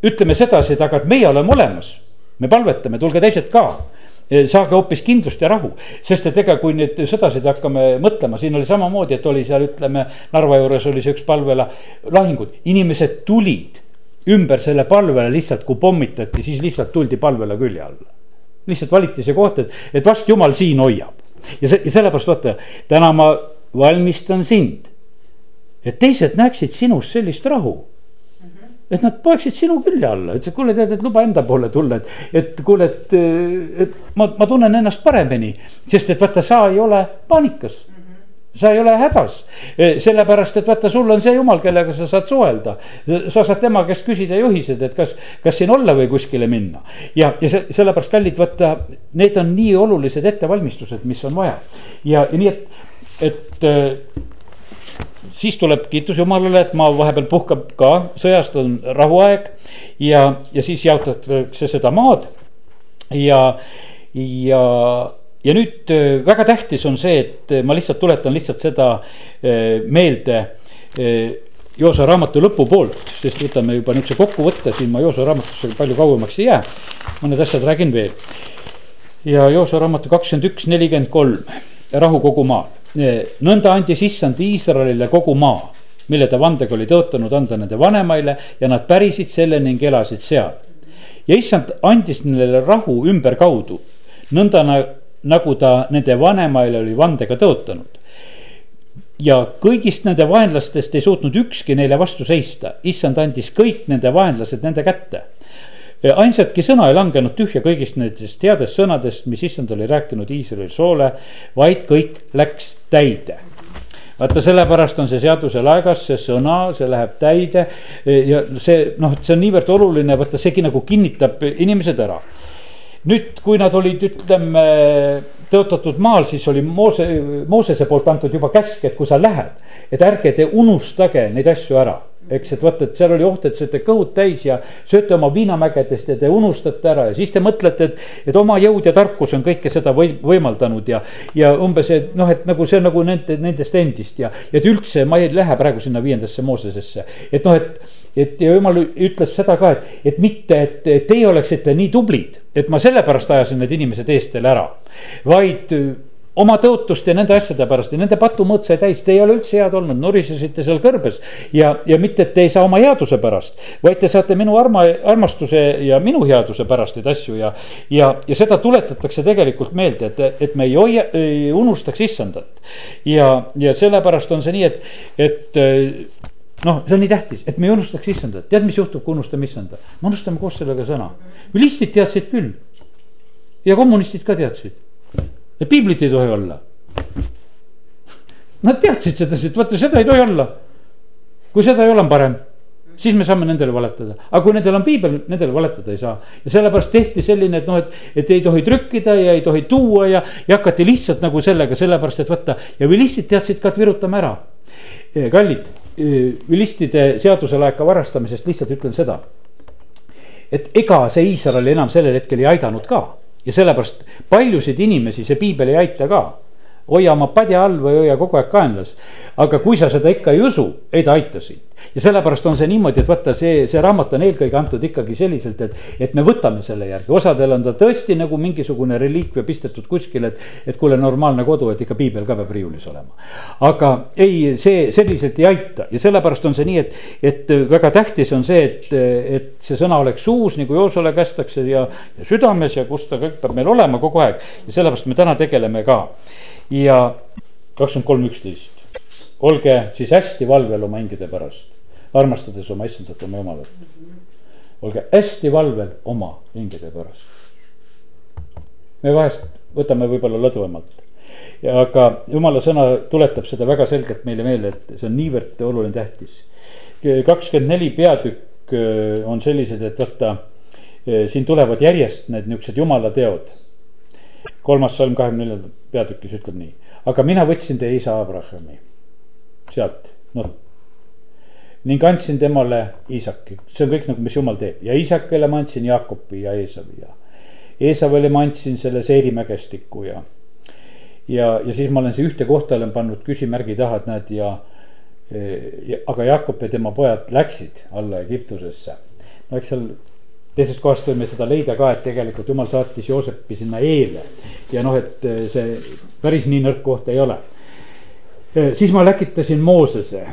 ütleme sedasi, et aga, et meie oleme olemas. me palvetame, tulge teised ka. Saage hoopis kindlust ja rahu, sest et ega kui nüüd sõdasid hakkame mõtlema, siin oli samamoodi, et oli seal, ütleme, Narva juures oli see üks palvela lahingud, inimesed tulid ümber selle palvele lihtsalt, kui pommitati, siis lihtsalt tuldi palvele külje alla lihtsalt valiti see koht, et, et vast jumal siin hoiab. ja see, ja sellepärast vaata, täna ma valmistan sind. et teised näeksid sinus sellist rahu et nad poeksid sinu külje alla, ütlesid, kuule, tead, et luba enda poole tulla, et, et kuule, et, et ma, ma tunnen ennast paremini. sest et vaata, sa ei ole paanikas sa ei ole hädas, e, sellepärast et vaata, sul on see jumal, kellega sa saad suhelda. sa saad tema käest küsida juhised, et kas, kas siin olla või kuskile minna. ja, ja see, sellepärast kallid, vaata, need on nii olulised ettevalmistused, mis on vaja. ja, nii, et, et e, siis tuleb kiitus Jumalale, et maa vahepeal puhkab ka, sõjast on rahuaeg ja, ja siis jaotatakse seda maad ja, ja ja nüüd äh, väga tähtis on see, et äh, ma lihtsalt tuletan lihtsalt seda äh, meelde Joosa raamatu lõpupoolt, sest võtame juba niisuguse kokkuvõtte siin, ma Joosa raamatusse palju kauemaks ei jää. mõned asjad räägin veel. ja Joosa raamatu kakskümmend üks, nelikümmend kolm, rahu kogu maal. nõnda andis issand Iisraelile kogu maa, mille ta vandega oli tõotanud anda nende vanemaile ja nad pärisid selle ning elasid seal. ja issand andis neile rahu ümberkaudu, nõnda nagu ta nende vanemaile oli vandega tõotanud. ja kõigist nende vaenlastest ei suutnud ükski neile vastu seista, issand andis kõik nende vaenlased nende kätte. Ainsatki sõna ei langenud tühja kõigist nendest headest sõnadest, mis issand oli rääkinud Iisraeli soole, vaid kõik läks täide. Vaata, sellepärast on see seaduse laegas, see sõna, see läheb täide. Ja see noh, see on niivõrd oluline, vaata seegi nagu kinnitab inimesed ära nüüd, kui nad olid, ütleme tõotatud maal, siis oli Moose, Moosese poolt antud juba käsk, et kui sa lähed, et ärge te unustage neid asju ära eks, et vaata, et seal oli oht, et sööte kõhud täis ja sööte oma viinamägedest ja te unustate ära ja siis te mõtlete, et. et oma jõud ja tarkus on kõike seda või, võimaldanud ja, ja umbes, et noh, et nagu see on nagu nende, nendest endist ja. et üldse ma ei lähe praegu sinna viiendasse Moosesesse, et noh, et. Et ja jumal ütles seda ka, et, et mitte, et teie oleksite nii tublid, et ma sellepärast ajasin need inimesed eest teile ära, vaid oma tõotuste ja nende asjade pärast ja nende patumõõt sai täis, te ei ole üldse head olnud, nurisesite seal kõrbes. ja, ja mitte, et te ei saa oma headuse pärast, vaid te saate minu arma, armastuse ja minu headuse pärast neid asju ja. ja, ja seda tuletatakse tegelikult meelde, et, et me ei hoia, ei unustaks issandat. ja, ja sellepärast on see nii, et, et noh, see on nii tähtis, et me ei unustaks issandat, tead, mis juhtub, kui unustame issanda, me unustame koos sellega sõna. vilistid teadsid küll ja kommunistid ka teadsid et piiblit ei tohi olla. Nad teadsid sedasi, et vaata, seda ei tohi olla. kui seda ei ole, on parem siis me saame nendele valetada, aga kui nendel on piibel, nendele valetada ei saa. ja sellepärast tehti selline, et noh, et, et ei tohi trükkida ja ei tohi tuua ja, ja hakati lihtsalt nagu sellega, sellepärast et vaata ja vilistid teadsid ka, et virutame ära. Kallid, vilistide seaduselaeka varastamisest lihtsalt ütlen seda. et ega see Iisrael enam sellel hetkel ei aidanud ka ja sellepärast paljusid inimesi see piibel ei aita ka. hoia oma padja all või hoia kogu aeg kaenlas. aga kui sa seda ikka ei usu, ei ta aita sind. Ja sellepärast on see niimoodi, et vaata, see, see raamat on eelkõige antud ikkagi selliselt, et, et me võtame selle järgi, osadel on ta tõesti nagu mingisugune reliikvia pistetud kuskile, et. et kuule, normaalne kodu, et ikka piibel ka peab riiulis olema. aga ei, see selliselt ei aita ja sellepärast on see nii, et, et väga tähtis on see, et, et see sõna oleks suus, nagu Joosole kästakse ja, ja südames ja kus ta kõik peab meil olema kogu aeg. ja sellepärast me täna tegeleme ka ja kakskümmend kolm, üksteist olge siis hästi valvel oma hingede pärast, armastades oma issandat, oma jumalat. olge hästi valvel oma hingede pärast. me vahest võtame võib-olla lõdvemalt. ja aga jumala sõna tuletab seda väga selgelt meile meelde, et see on niivõrd oluline, tähtis. kakskümmend neli peatükk äh, on sellised, et vaata, äh, siin tulevad järjest need niuksed jumala teod. kolmas salm kahekümne neljandat peatükis ütleb nii, aga mina võtsin teie isa Abrahami sealt, noh. ning andsin temale Iisaki, see on kõik nagu, mis jumal teeb ja Iisakile ma andsin Jaakopi ja Eesavi ja. Eesavile ma andsin selle Seiri mägestiku ja. ja, ja siis ma olen siia ühte kohta olen pannud küsimärgi taha, et näed ja, ja. aga Jaakop ja tema pojad läksid alla Egiptusesse. no eks seal teisest kohast võime seda leida ka, et tegelikult jumal saatis Joosepi sinna eele. ja noh, et see päris nii nõrk koht ei ole siis ma läkitasin Moosese.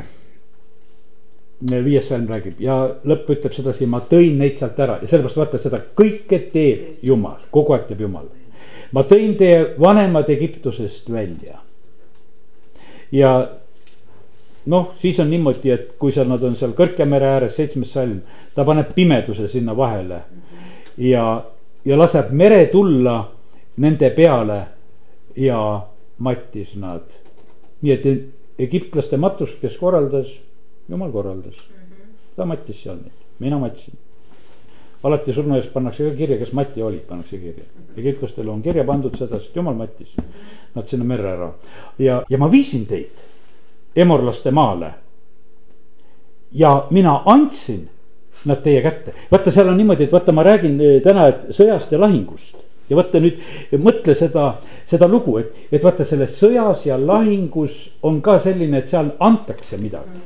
viies salm räägib ja lõpp ütleb sedasi, ma tõin neid sealt ära ja sellepärast vaata seda kõike teeb Jumal, kogu aeg teeb Jumal. ma tõin teie vanemad Egiptusest välja. ja noh, siis on niimoodi, et kui seal nad on seal Kõrgemere ääres, seitsmes salm, ta paneb pimeduse sinna vahele. ja, ja laseb mere tulla nende peale ja mattis nad nii et egiptlaste matust, kes korraldas, jumal korraldas mm. -hmm. ta mattis seal neid, mina mattisin. alati surnu eest pannakse ka kirja, kes Mati olid, pannakse kirja. egiptlastele on kirja pandud seda, sest jumal mattis nad sinna merre ära. ja, ja ma viisin teid emorlaste maale. ja mina andsin nad teie kätte. vaata, seal on niimoodi, et vaata, ma räägin eh, täna, et sõjast ja lahingust ja vaata nüüd mõtle seda, seda lugu, et, et vaata selles sõjas ja lahingus on ka selline, et seal antakse midagi.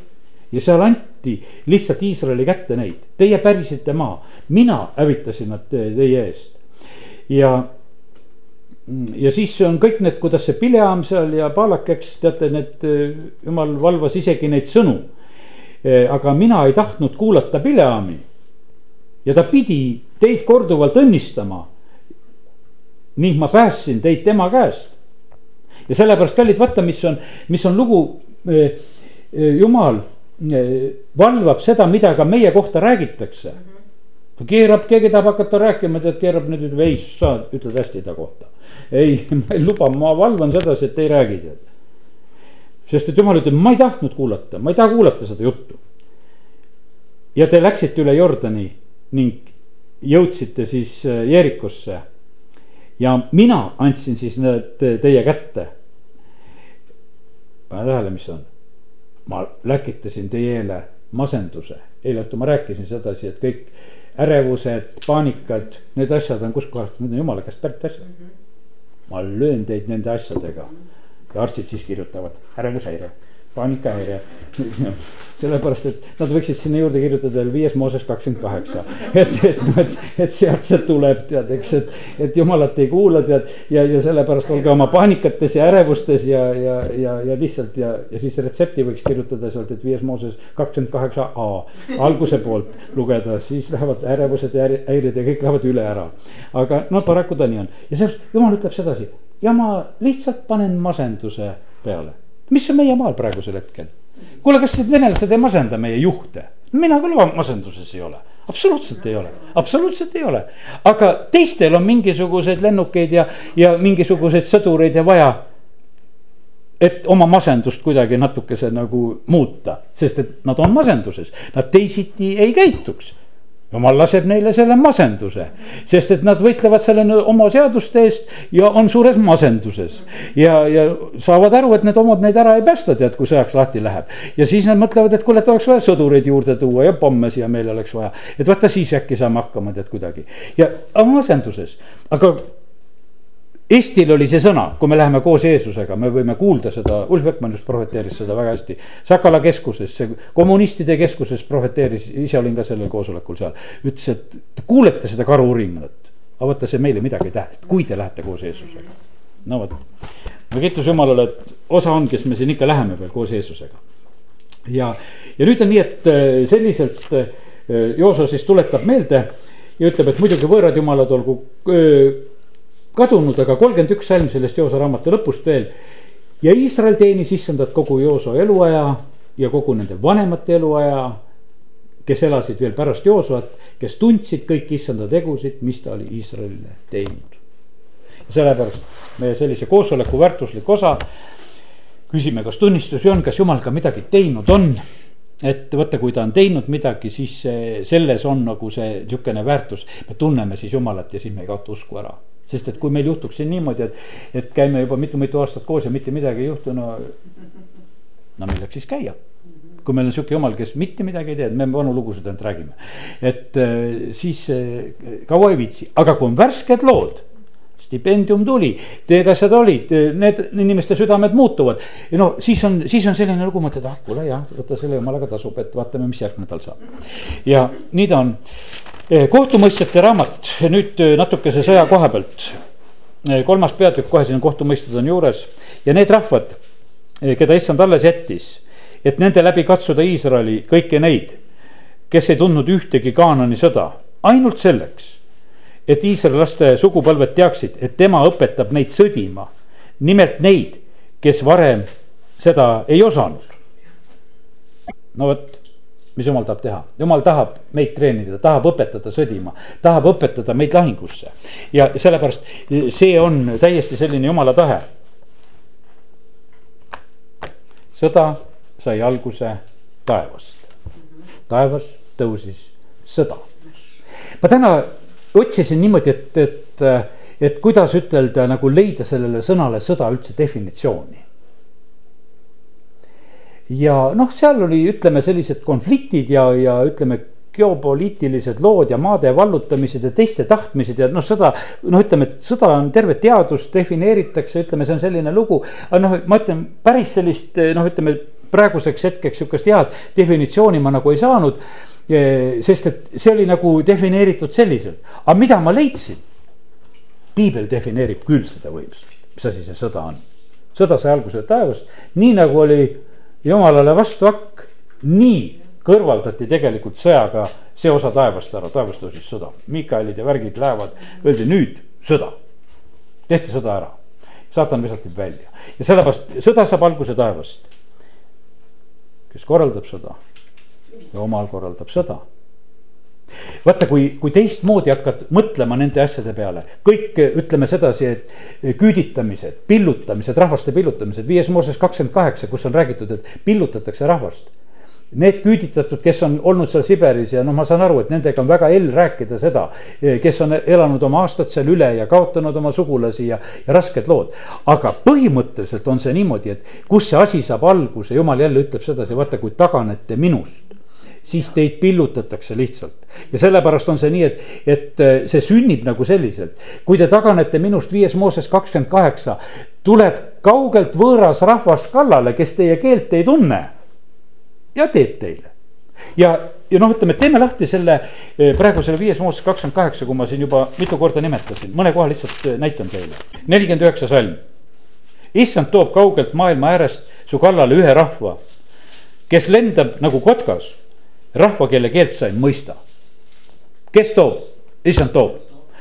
ja seal anti lihtsalt Iisraeli kätte neid, teie pärisite maa, mina hävitasin nad teie eest. ja, ja siis on kõik need, kuidas see Pileam seal ja Paalak, eks teate, need jumal valvas isegi neid sõnu. aga mina ei tahtnud kuulata Pileami ja ta pidi teid korduvalt õnnistama ning ma päästsin teid tema käest. ja sellepärast, kallid, vaata, mis on, mis on lugu. Eh, eh, jumal eh, valvab seda, mida ka meie kohta räägitakse. ta keerab, keegi tahab hakata rääkima, tead, keerab nüüd, ütleb ei, sa ütled hästi ta kohta. ei, ma ei luba, ma valvan sedasi, et ei räägi, tead. sest et jumal ütleb, ma ei tahtnud kuulata, ma ei taha kuulata seda juttu. ja te läksite üle Jordani ning jõudsite siis Jeerikosse ja mina andsin siis need teie kätte. pane tähele, mis on. ma läkitasin teie eele masenduse, eile õhtul ma rääkisin sedasi, et kõik ärevused, paanikad, need asjad on kuskohast, need on jumala käest pärit asjad. ma löön teid nende asjadega ja arstid siis kirjutavad ärevushäire paanikahäire sellepärast, et nad võiksid sinna juurde kirjutada veel viies Mooses kakskümmend kaheksa. et, et et, et sealt see tuleb, tead, eks, et, et jumalat ei kuula, tead. ja, ja sellepärast olge oma paanikates ja ärevustes ja, ja, ja, ja lihtsalt ja, ja siis retsepti võiks kirjutada sealt, et viies Mooses kakskümmend kaheksa A. alguse poolt lugeda, siis lähevad ärevused ja häired ja kõik lähevad üle ära. aga noh, paraku ta nii on ja sellepärast jumal ütleb sedasi ja ma lihtsalt panen masenduse peale mis on meie maal praegusel hetkel? kuule, kas need venelased ei masenda meie juhte? mina küll masenduses ei ole, absoluutselt ei ole, absoluutselt ei ole. aga teistel on mingisuguseid lennukeid ja, ja mingisuguseid sõdureid ja vaja. et oma masendust kuidagi natukese nagu muuta, sest et nad on masenduses, nad teisiti ei käituks jumal laseb neile selle masenduse, sest et nad võitlevad selle oma seaduste eest ja on suures masenduses. ja, ja saavad aru, et need omad neid ära ei päästa, tead, kui sõjaks lahti läheb. ja siis nad mõtlevad, et kuule, et oleks vaja sõdureid juurde tuua ja pomme siia meile oleks vaja. et vaata, siis äkki saame hakkama, tead kuidagi ja masenduses, aga Eestil oli see sõna, kui me läheme koos Jeesusega, me võime kuulda seda, Ulf Ekman just prohveteeris seda väga hästi. Sakala keskuses, see kommunistide keskuses prohveteeris, ise olin ka sellel koosolekul seal. ütles, et te kuulete seda karu-urinat, aga vaata, see meile midagi ei tähenda, kui te lähete koos Jeesusega. no vot, no kiitus Jumalale, et osa on, kes me siin ikka läheme veel koos Jeesusega. ja, ja nüüd on nii, et äh, selliselt äh, Jooso siis tuletab meelde ja ütleb, et muidugi võõrad jumalad olgu öö, kadunud, aga kolmkümmend üks salm sellest Joosa raamatu lõpust veel. ja Iisrael teenis issandat kogu Joosa eluaja ja kogu nende vanemate eluaja. kes elasid veel pärast Joosat, kes tundsid kõiki issanda tegusid, mis ta oli Iisraelile teinud. sellepärast meie sellise koosoleku väärtuslik osa. küsime, kas tunnistusi on, kas jumal ka midagi teinud on et vaata, kui ta on teinud midagi, siis selles on nagu see niisugune väärtus, me tunneme siis jumalat ja siis me ei kaota usku ära sest et kui meil juhtuks siin niimoodi, et, et käime juba mitu-mitu aastat koos ja mitte midagi ei juhtu, no. no milleks siis käia? kui meil on sihuke jumal, kes mitte midagi ei tee, me vanu lugusid ainult räägime. et äh, siis äh, kaua ei viitsi, aga kui on värsked lood stipendium tuli, need asjad olid, need inimeste südamed muutuvad. no siis on, siis on selline lugu, mõtled, ah kuule jah, võta selle jumalaga tasub, et vaatame, mis järgmine nädal saab. ja nii ta on kohtumõistjate raamat, nüüd eh, natukese sõja koha pealt. Eh, kolmas peatükk, kohe siin kohtumõistjad on juures ja need rahvad, keda issand alles jättis, et nende läbi katsuda Iisraeli kõiki neid, kes ei tundnud ühtegi Kaanani sõda, ainult selleks, et Iisraeli laste sugupõlved teaksid, et tema õpetab neid sõdima. nimelt neid, kes varem seda ei osanud. no vot mis jumal tahab teha, jumal tahab meid treenida, tahab õpetada sõdima, tahab õpetada meid lahingusse. ja sellepärast see on täiesti selline jumala tahe. sõda sai alguse taevast, taevas tõusis sõda. ma täna otsisin niimoodi, et, et, et kuidas ütelda nagu leida sellele sõnale sõda üldse definitsiooni ja noh, seal oli, ütleme sellised konfliktid ja, ja ütleme geopoliitilised lood ja maade vallutamised ja teiste tahtmised ja noh, sõda. noh, ütleme, et sõda on terve teadus, defineeritakse, ütleme, see on selline lugu. aga noh, ma ütlen päris sellist noh, ütleme praeguseks hetkeks sihukest head definitsiooni ma nagu ei saanud. sest et see oli nagu defineeritud selliselt, aga mida ma leidsin? piibel defineerib küll seda võimsust, mis asi see sõda on. sõda sai alguse taevast, nii nagu oli jumalale vastu hakk, nii kõrvaldati tegelikult sõjaga see osa taevast ära, taevast tõusis sõda, Miikaelid ja värgid lähevad, öeldi nüüd sõda. tehti sõda ära, saatan visati välja. Ja sellepärast sõda saab alguse taevast. kes korraldab sõda, jumal korraldab sõda vaata, kui, kui teistmoodi hakkad mõtlema nende asjade peale, kõik ütleme sedasi, et küüditamised, pillutamised, rahvaste pillutamised, viies Mooses kakskümmend kaheksa, kus on räägitud, et pillutatakse rahvast. Need küüditatud, kes on olnud seal Siberis ja noh, ma saan aru, et nendega on väga hell rääkida seda, kes on elanud oma aastad seal üle ja kaotanud oma sugulasi ja, ja rasked lood. aga põhimõtteliselt on see niimoodi, et kus see asi saab alguse, jumal jälle ütleb sedasi, vaata, kui taganete minust siis teid pillutatakse lihtsalt. ja sellepärast on see nii, et, et äh, see sünnib nagu selliselt. kui te taganete minust viies Mooses kakskümmend kaheksa, tuleb kaugelt võõras rahvas kallale, kes teie keelt ei tunne. ja teeb teile. ja, ja noh, ütleme, teeme lahti selle äh, praegu selle viies Mooses kakskümmend kaheksa, kui ma siin juba mitu korda nimetasin, mõne koha lihtsalt äh, näitan teile. nelikümmend üheksa salm. issand toob kaugelt maailma äärest su kallale ühe rahva, kes lendab nagu kotkas rahva, kelle keelt sa ei mõista. kes toob? issand toob.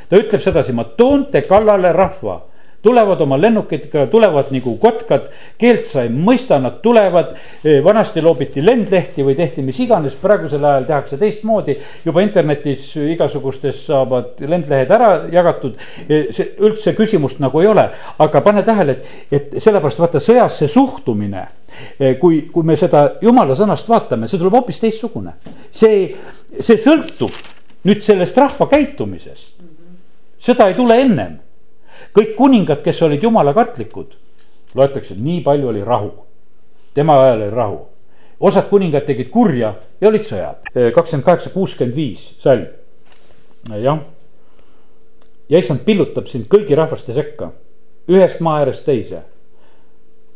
ta ütleb sedasi, ma toon te kallale rahva tulevad oma lennukitega, tulevad nagu kotkad, keelt sa ei mõista, nad tulevad. vanasti loobiti lendlehti või tehti mis iganes, praegusel ajal tehakse teistmoodi. juba internetis igasugustes saavad lendlehed ära jagatud. see üldse küsimust nagu ei ole, aga pane tähele, et, et sellepärast vaata sõjas see suhtumine. kui, kui me seda jumala sõnast vaatame, see tuleb hoopis teistsugune. see, see sõltub nüüd sellest rahva käitumisest. seda ei tule ennem kõik kuningad, kes olid jumala kartlikud, loetakse, nii palju oli rahu. tema ajal oli rahu. osad kuningad tegid kurja ja olid sõjad. kakskümmend kaheksa, kuuskümmend viis salm, jah. ja issand pillutab sind kõigi rahvaste sekka ühest maa äärest teise.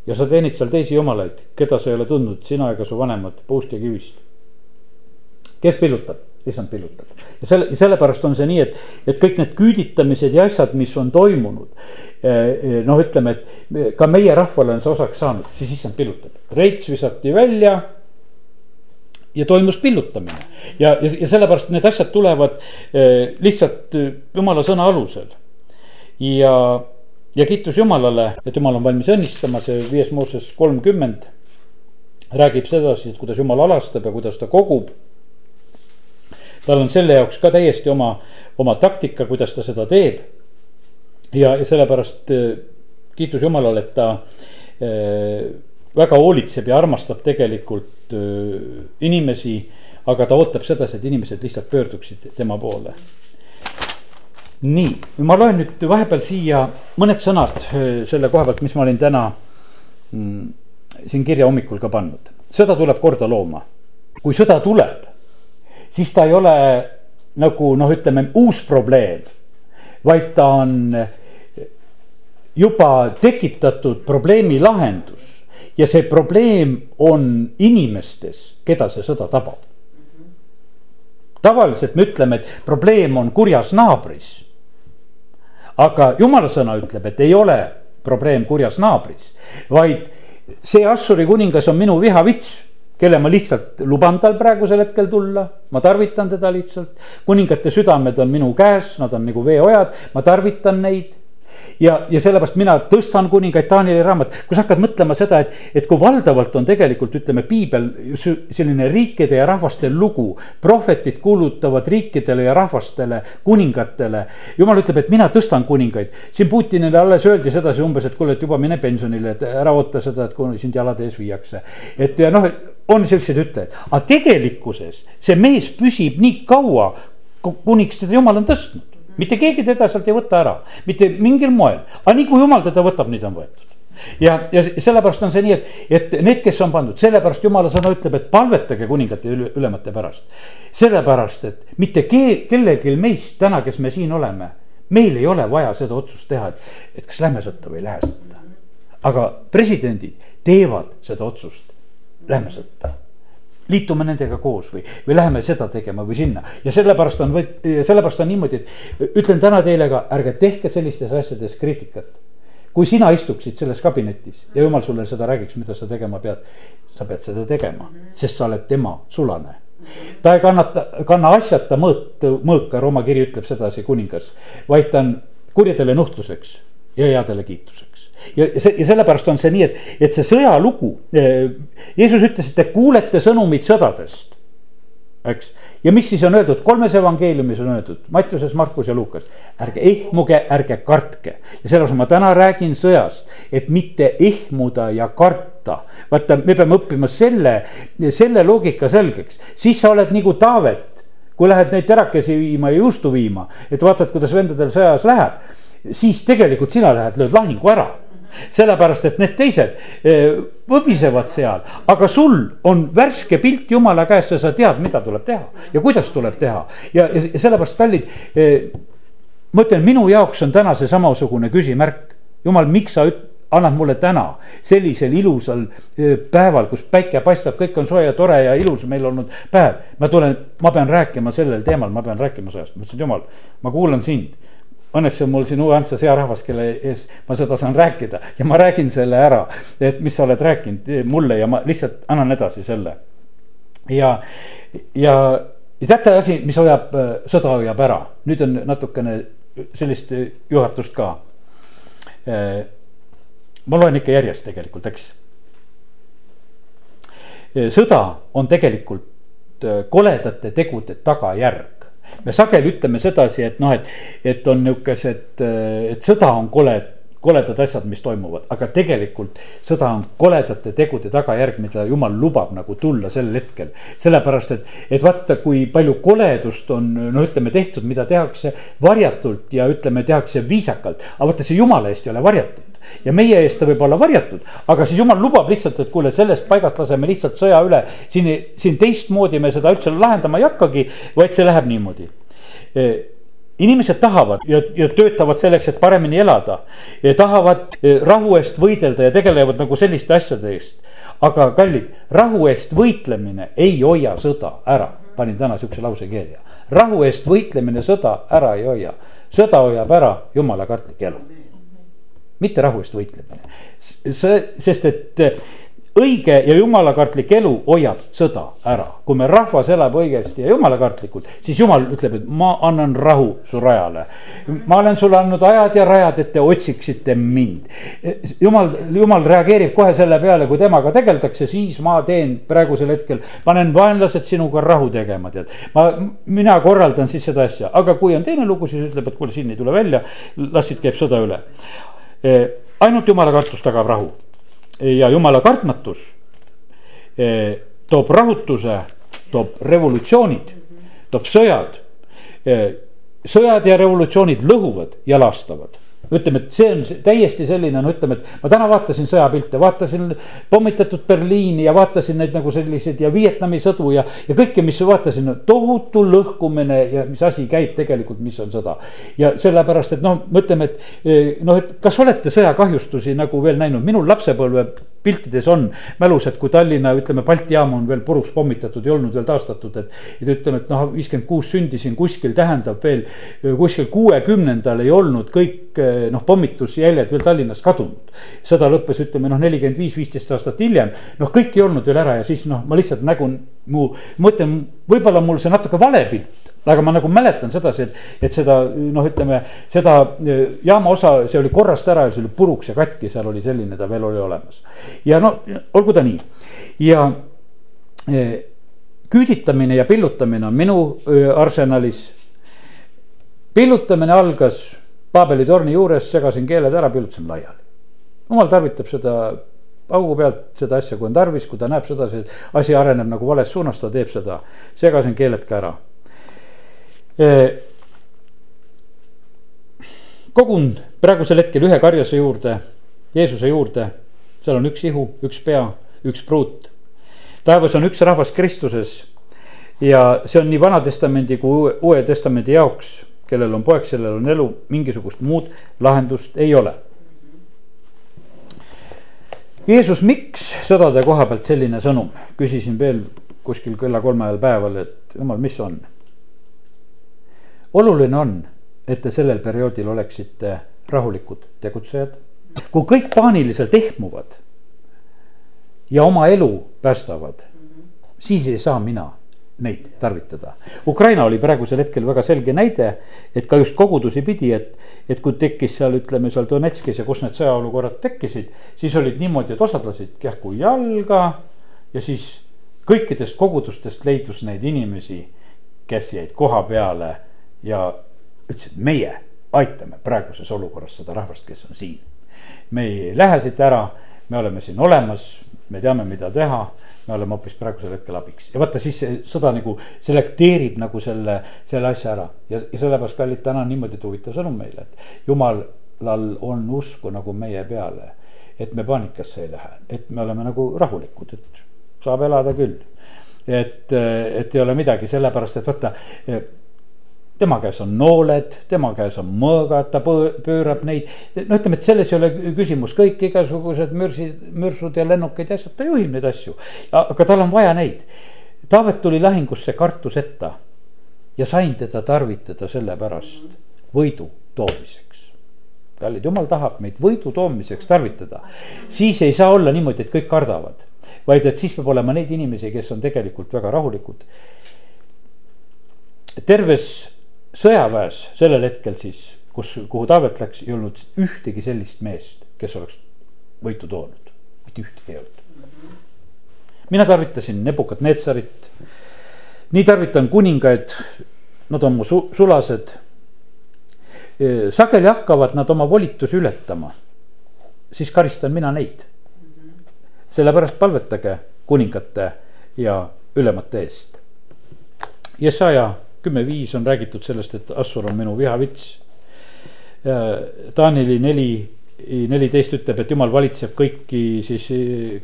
ja sa teenid seal teisi jumalaid, keda sa ei ole tundnud, sina ega su vanemad puust ja kivist. kes pillutab? Issand pillutab. ja selle, sellepärast on see nii, et, et kõik need küüditamised ja asjad, mis on toimunud. Eh, eh, noh, ütleme, et ka meie rahvale on see osaks saanud, siis issand pillutab. reits visati välja ja toimus pillutamine ja, ja, ja sellepärast need asjad tulevad eh, lihtsalt jumala sõna alusel. ja, ja kiitus Jumalale, et Jumal on valmis õnnistama, see viies Mooses kolmkümmend räägib sedasi, et kuidas Jumal alastab ja kuidas ta kogub tal on selle jaoks ka täiesti oma, oma taktika, kuidas ta seda teeb. ja, ja sellepärast äh, kiitus Jumalale, et ta äh, väga hoolitseb ja armastab tegelikult äh, inimesi. aga ta ootab sedasi, et inimesed lihtsalt pöörduksid tema poole. nii, ma loen nüüd vahepeal siia mõned sõnad selle koha pealt, mis ma olin täna mm, siin kirja hommikul ka pannud. sõda tuleb korda looma. kui sõda tuleb siis ta ei ole nagu noh, ütleme uus probleem, vaid ta on juba tekitatud probleemi lahendus. ja see probleem on inimestes, keda see sõda tabab. tavaliselt me ütleme, et probleem on kurjas naabris. aga jumala sõna ütleb, et ei ole probleem kurjas naabris, vaid see Assuri kuningas on minu vihavits kelle ma lihtsalt luban tal praegusel hetkel tulla, ma tarvitan teda lihtsalt. kuningate südamed on minu käes, nad on nagu veeojad, ma tarvitan neid ja, ja sellepärast mina tõstan kuningaid, Danieli raamat, kui sa hakkad mõtlema seda, et, et kui valdavalt on tegelikult ütleme, piibel selline riikide ja rahvaste lugu. prohvetid kuulutavad riikidele ja rahvastele, kuningatele. jumal ütleb, et mina tõstan kuningaid, siin Putinile alles öeldi sedasi umbes, et kuule, et juba mine pensionile, et ära oota seda, et kui sind jalade ees viiakse. et ja noh, on siukseid ütlejaid, aga tegelikkuses see mees püsib nii kaua, kuniks teda jumal on tõstnud. Mitte keegi teda sealt ei võta ära, mitte mingil moel, aga nii kui jumal teda võtab, nii ta on võetud. Ja, ja sellepärast on see nii, et, et need, kes on pandud, sellepärast jumala sõna ütleb, et palvetage kuningate üle, ülemate pärast. sellepärast, et mitte ke, kellelgi meist täna, kes me siin oleme, meil ei ole vaja seda otsust teha, et, et kas lähme sõtta või ei lähe sõtta. aga presidendid teevad seda otsust, lähme sõtta liitume nendega koos või, või läheme seda tegema või sinna. ja sellepärast on, sellepärast on niimoodi, et ütlen täna teile ka, ärge tehke sellistes asjades kriitikat. kui sina istuksid selles kabinetis ja jumal sulle seda räägiks, mida sa tegema pead, sa pead seda tegema, sest sa oled tema sulane ta ei kannata, kanna asjata mõõt, mõõka, Rooma kiri ütleb sedasi, kuningas, vaid ta on kurjadele nuhtluseks ja headele kiituseks ja see ja sellepärast on see nii, et, et see sõjalugu. Eh, Jeesus ütles, et te kuulete sõnumit sõdadest. eks, ja mis siis on öeldud, kolmes evangeeliumis on öeldud, Mattiuses, Markus ja Lukas. ärge ehmuge, ärge kartke ja sellepärast ma täna räägin sõjast, et mitte ehmuda ja karta. vaata, me peame õppima selle, selle loogika selgeks, siis sa oled nagu Taavet kui lähed neid terakesi viima ja juustu viima, et vaatad, kuidas vendadel sõjas läheb, siis tegelikult sina lähed, lööd lahingu ära sellepärast, et need teised eh, võbisevad seal, aga sul on värske pilt jumala käest ja sa tead, mida tuleb teha ja kuidas tuleb teha ja, ja sellepärast kallid. Eh, ma ütlen, minu jaoks on täna see samasugune küsimärk, jumal, miks sa üt-, annad mulle täna sellisel ilusal eh, päeval, kus päike paistab, kõik on soe ja tore ja ilus meil olnud päev. ma tulen, ma pean rääkima sellel teemal, ma pean rääkima sõjast, ma ütlesin, jumal, ma kuulan sind õnneks on mul siin Uue Antsas hea rahvas, kelle ees ma seda saan rääkida ja ma räägin selle ära, et mis sa oled rääkinud mulle ja ma lihtsalt annan edasi selle. ja, ja, ja teate asi, mis hoiab, sõda hoiab ära, nüüd on natukene sellist juhatust ka. ma loen ikka järjest tegelikult, eks. sõda on tegelikult koledate tegude tagajärg me sageli ütleme sedasi, et noh, et, et on nihukesed, et sõda on kole, koledad asjad, mis toimuvad, aga tegelikult sõda on koledate tegude tagajärg, mida jumal lubab nagu tulla sel hetkel. sellepärast, et, et vaata, kui palju koledust on, no ütleme, tehtud, mida tehakse varjatult ja ütleme, tehakse viisakalt, aga vaata, see jumala eest ei ole varjatud ja meie eest ta võib olla varjatud, aga siis jumal lubab lihtsalt, et kuule, sellest paigast laseme lihtsalt sõja üle. siin, siin teistmoodi me seda üldse lahendama ei hakkagi, vaid see läheb niimoodi. Inimesed tahavad ja, ja töötavad selleks, et paremini elada. tahavad eh, rahu eest võidelda ja tegelevad nagu selliste asjade eest. aga kallid, rahu eest võitlemine ei hoia sõda ära panin täna sihukese lause kirja. rahu eest võitlemine sõda ära ei hoia, sõda hoiab ära jumala kartlik elu. mitte rahu eest võitlemine, see, sest et õige ja jumalakartlik elu hoiab sõda ära. kui me rahvas elab õigesti ja jumalakartlikult, siis jumal ütleb, et ma annan rahu su rajale. ma olen sulle andnud ajad ja rajad, et te otsiksite mind. jumal, jumal reageerib kohe selle peale, kui temaga tegeldakse, siis ma teen praegusel hetkel, panen vaenlased sinuga rahu tegema, tead. ma, mina korraldan siis seda asja, aga kui on teine lugu, siis ütleb, et kuule, siin ei tule välja, las siit käib sõda üle. ainult jumala kartus tagab rahu ja jumala kartmatus eh, toob rahutuse, toob revolutsioonid, toob sõjad. Eh, sõjad ja revolutsioonid lõhuvad ja lastavad ütleme, et see on täiesti selline, no ütleme, et ma täna vaatasin sõjapilte, vaatasin pommitatud Berliini ja vaatasin neid nagu selliseid ja Vietnami sõdu ja. ja kõike, mis vaatasin, tohutu lõhkumine ja mis asi käib tegelikult, mis on sõda. ja sellepärast, et noh, mõtleme, et eh, noh, et kas olete sõjakahjustusi nagu veel näinud, minul lapsepõlve piltides on mälus, et kui Tallinna, ütleme, Balti jaam on veel puruks pommitatud, ei olnud veel taastatud, et. et ütleme, et noh, viiskümmend kuus sündisin kuskil, tähendab veel kuskil kuuekümnendal ei olnud kõik noh, pommitusjäljed veel Tallinnast kadunud. sõda lõppes, ütleme noh, nelikümmend viis, viisteist aastat hiljem, noh, kõik ei olnud veel ära ja siis noh, ma lihtsalt nägun mu, mõtlen, võib-olla mul see natuke vale pilt aga ma nagu mäletan sedasi, et, et seda noh, ütleme seda e, jaama osa, see oli korrast ära ja see oli puruks ja katki, seal oli selline, ta veel oli olemas. ja no olgu ta nii ja eh, küüditamine ja pillutamine on minu öö, arsenalis. pillutamine algas Paabeli torni juures, segasin keeled ära, pillutasin laiali. jumal tarvitab seda augu pealt seda asja, kui on tarvis, kui ta näeb sedasi, et asi areneb nagu vales suunas, ta teeb seda. segasin keeled ka ära kogun praegusel hetkel ühe karjase juurde, Jeesuse juurde, seal on üks ihu, üks pea, üks pruut. taevas on üks rahvas Kristuses ja see on nii Vana-testamendi kui Uue Testamendi jaoks, kellel on poeg, sellel on elu, mingisugust muud lahendust ei ole. Jeesus, miks sõdade koha pealt selline sõnum, küsisin veel kuskil kella kolme ajal päeval, et jumal, mis on oluline on, et te sellel perioodil oleksite rahulikud tegutsejad. kui kõik paaniliselt ehmuvad ja oma elu päästavad, siis ei saa mina neid tarvitada. Ukraina oli praegusel hetkel väga selge näide, et ka just kogudusi pidi, et, et kui tekkis seal, ütleme seal Donetskis ja kus need sõjaolukorrad tekkisid, siis olid niimoodi, et osad lasid kähku jalga ja siis kõikidest kogudustest leidus neid inimesi, kes jäid koha peale ja ütles, et meie aitame praeguses olukorras seda rahvast, kes on siin. me ei lähe siit ära, me oleme siin olemas, me teame, mida teha, me oleme hoopis praegusel hetkel abiks ja vaata, siis see sõda nagu selekteerib nagu selle, selle asja ära ja, ja sellepärast kallid, täna on niimoodi huvitav sõnum meile, et jumalal on usku nagu meie peale. et me paanikasse ei lähe, et me oleme nagu rahulikud, et saab elada küll. et, et ei ole midagi, sellepärast et vaata tema käes on nooled, tema käes on mõõgad, ta pöörab neid. no ütleme, et selles ei ole küsimus, kõik igasugused mürsid, mürsud ja lennukid ja asjad, ta juhib neid asju. aga tal on vaja neid. Taavet tuli lahingusse kartuseta ja sain teda tarvitada sellepärast võidu toomiseks kallid, jumal tahab meid võidu toomiseks tarvitada. siis ei saa olla niimoodi, et kõik kardavad, vaid et siis peab olema neid inimesi, kes on tegelikult väga rahulikud. terves sõjaväes sellel hetkel siis, kus, kuhu Taavet läks, ei olnud ühtegi sellist meest, kes oleks võitu toonud, mitte ühtegi ei olnud. mina tarvitasin Nebukadnetsarit, nii tarvitan kuningaid, nad on mu su sulased. sageli hakkavad nad oma volitusi ületama, siis karistan mina neid. sellepärast palvetage kuningate ja ülemate eest. Jesaja kümme viis on räägitud sellest, et Assur on minu vihavits. Taaneli neli, neliteist ütleb, et jumal valitseb kõiki siis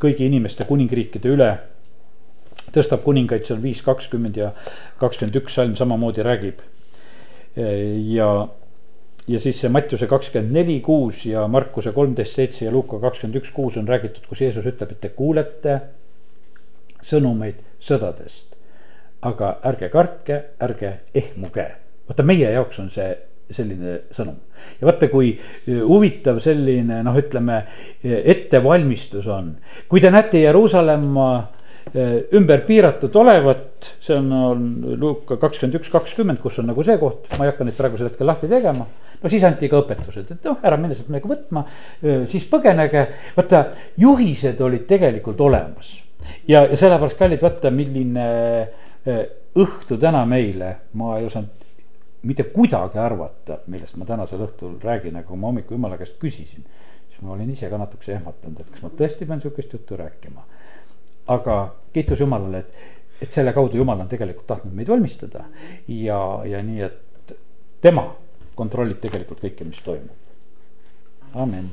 kõigi inimeste kuningriikide üle. tõstab kuningaid seal viis kakskümmend ja kakskümmend üks salm samamoodi räägib. ja, ja siis see Mattiuse kakskümmend neli kuus ja Markuse kolmteist seitse ja Luuka kakskümmend üks kuus on räägitud, kus Jeesus ütleb, et te kuulete sõnumeid sõdadest. Aga ärge kartke, ärge ehmuge, vaata meie jaoks on see selline sõnum. ja vaata, kui huvitav selline noh, ütleme ettevalmistus on, kui te näete Jeruusalemma ümber piiratud olevat, see on, on Luuka kakskümmend üks, kakskümmend, kus on nagu see koht, ma ei hakka neid praegusel hetkel lahti tegema. no siis anti ka õpetused, et noh, ära minne sealt midagi võtma, siis põgenege, vaata juhised olid tegelikult olemas ja, ja sellepärast kallid, vaata, milline õhtu täna meile, ma ei osanud mitte kuidagi arvata, millest ma tänasel õhtul räägin, aga kui ma hommikul jumala käest küsisin. siis ma olin ise ka natukese ehmatanud, et kas ma tõesti pean sihukest juttu rääkima. aga kiitus Jumalale, et, et selle kaudu Jumal on tegelikult tahtnud meid valmistada ja, ja nii, et tema kontrollib tegelikult kõike, mis toimub. amin.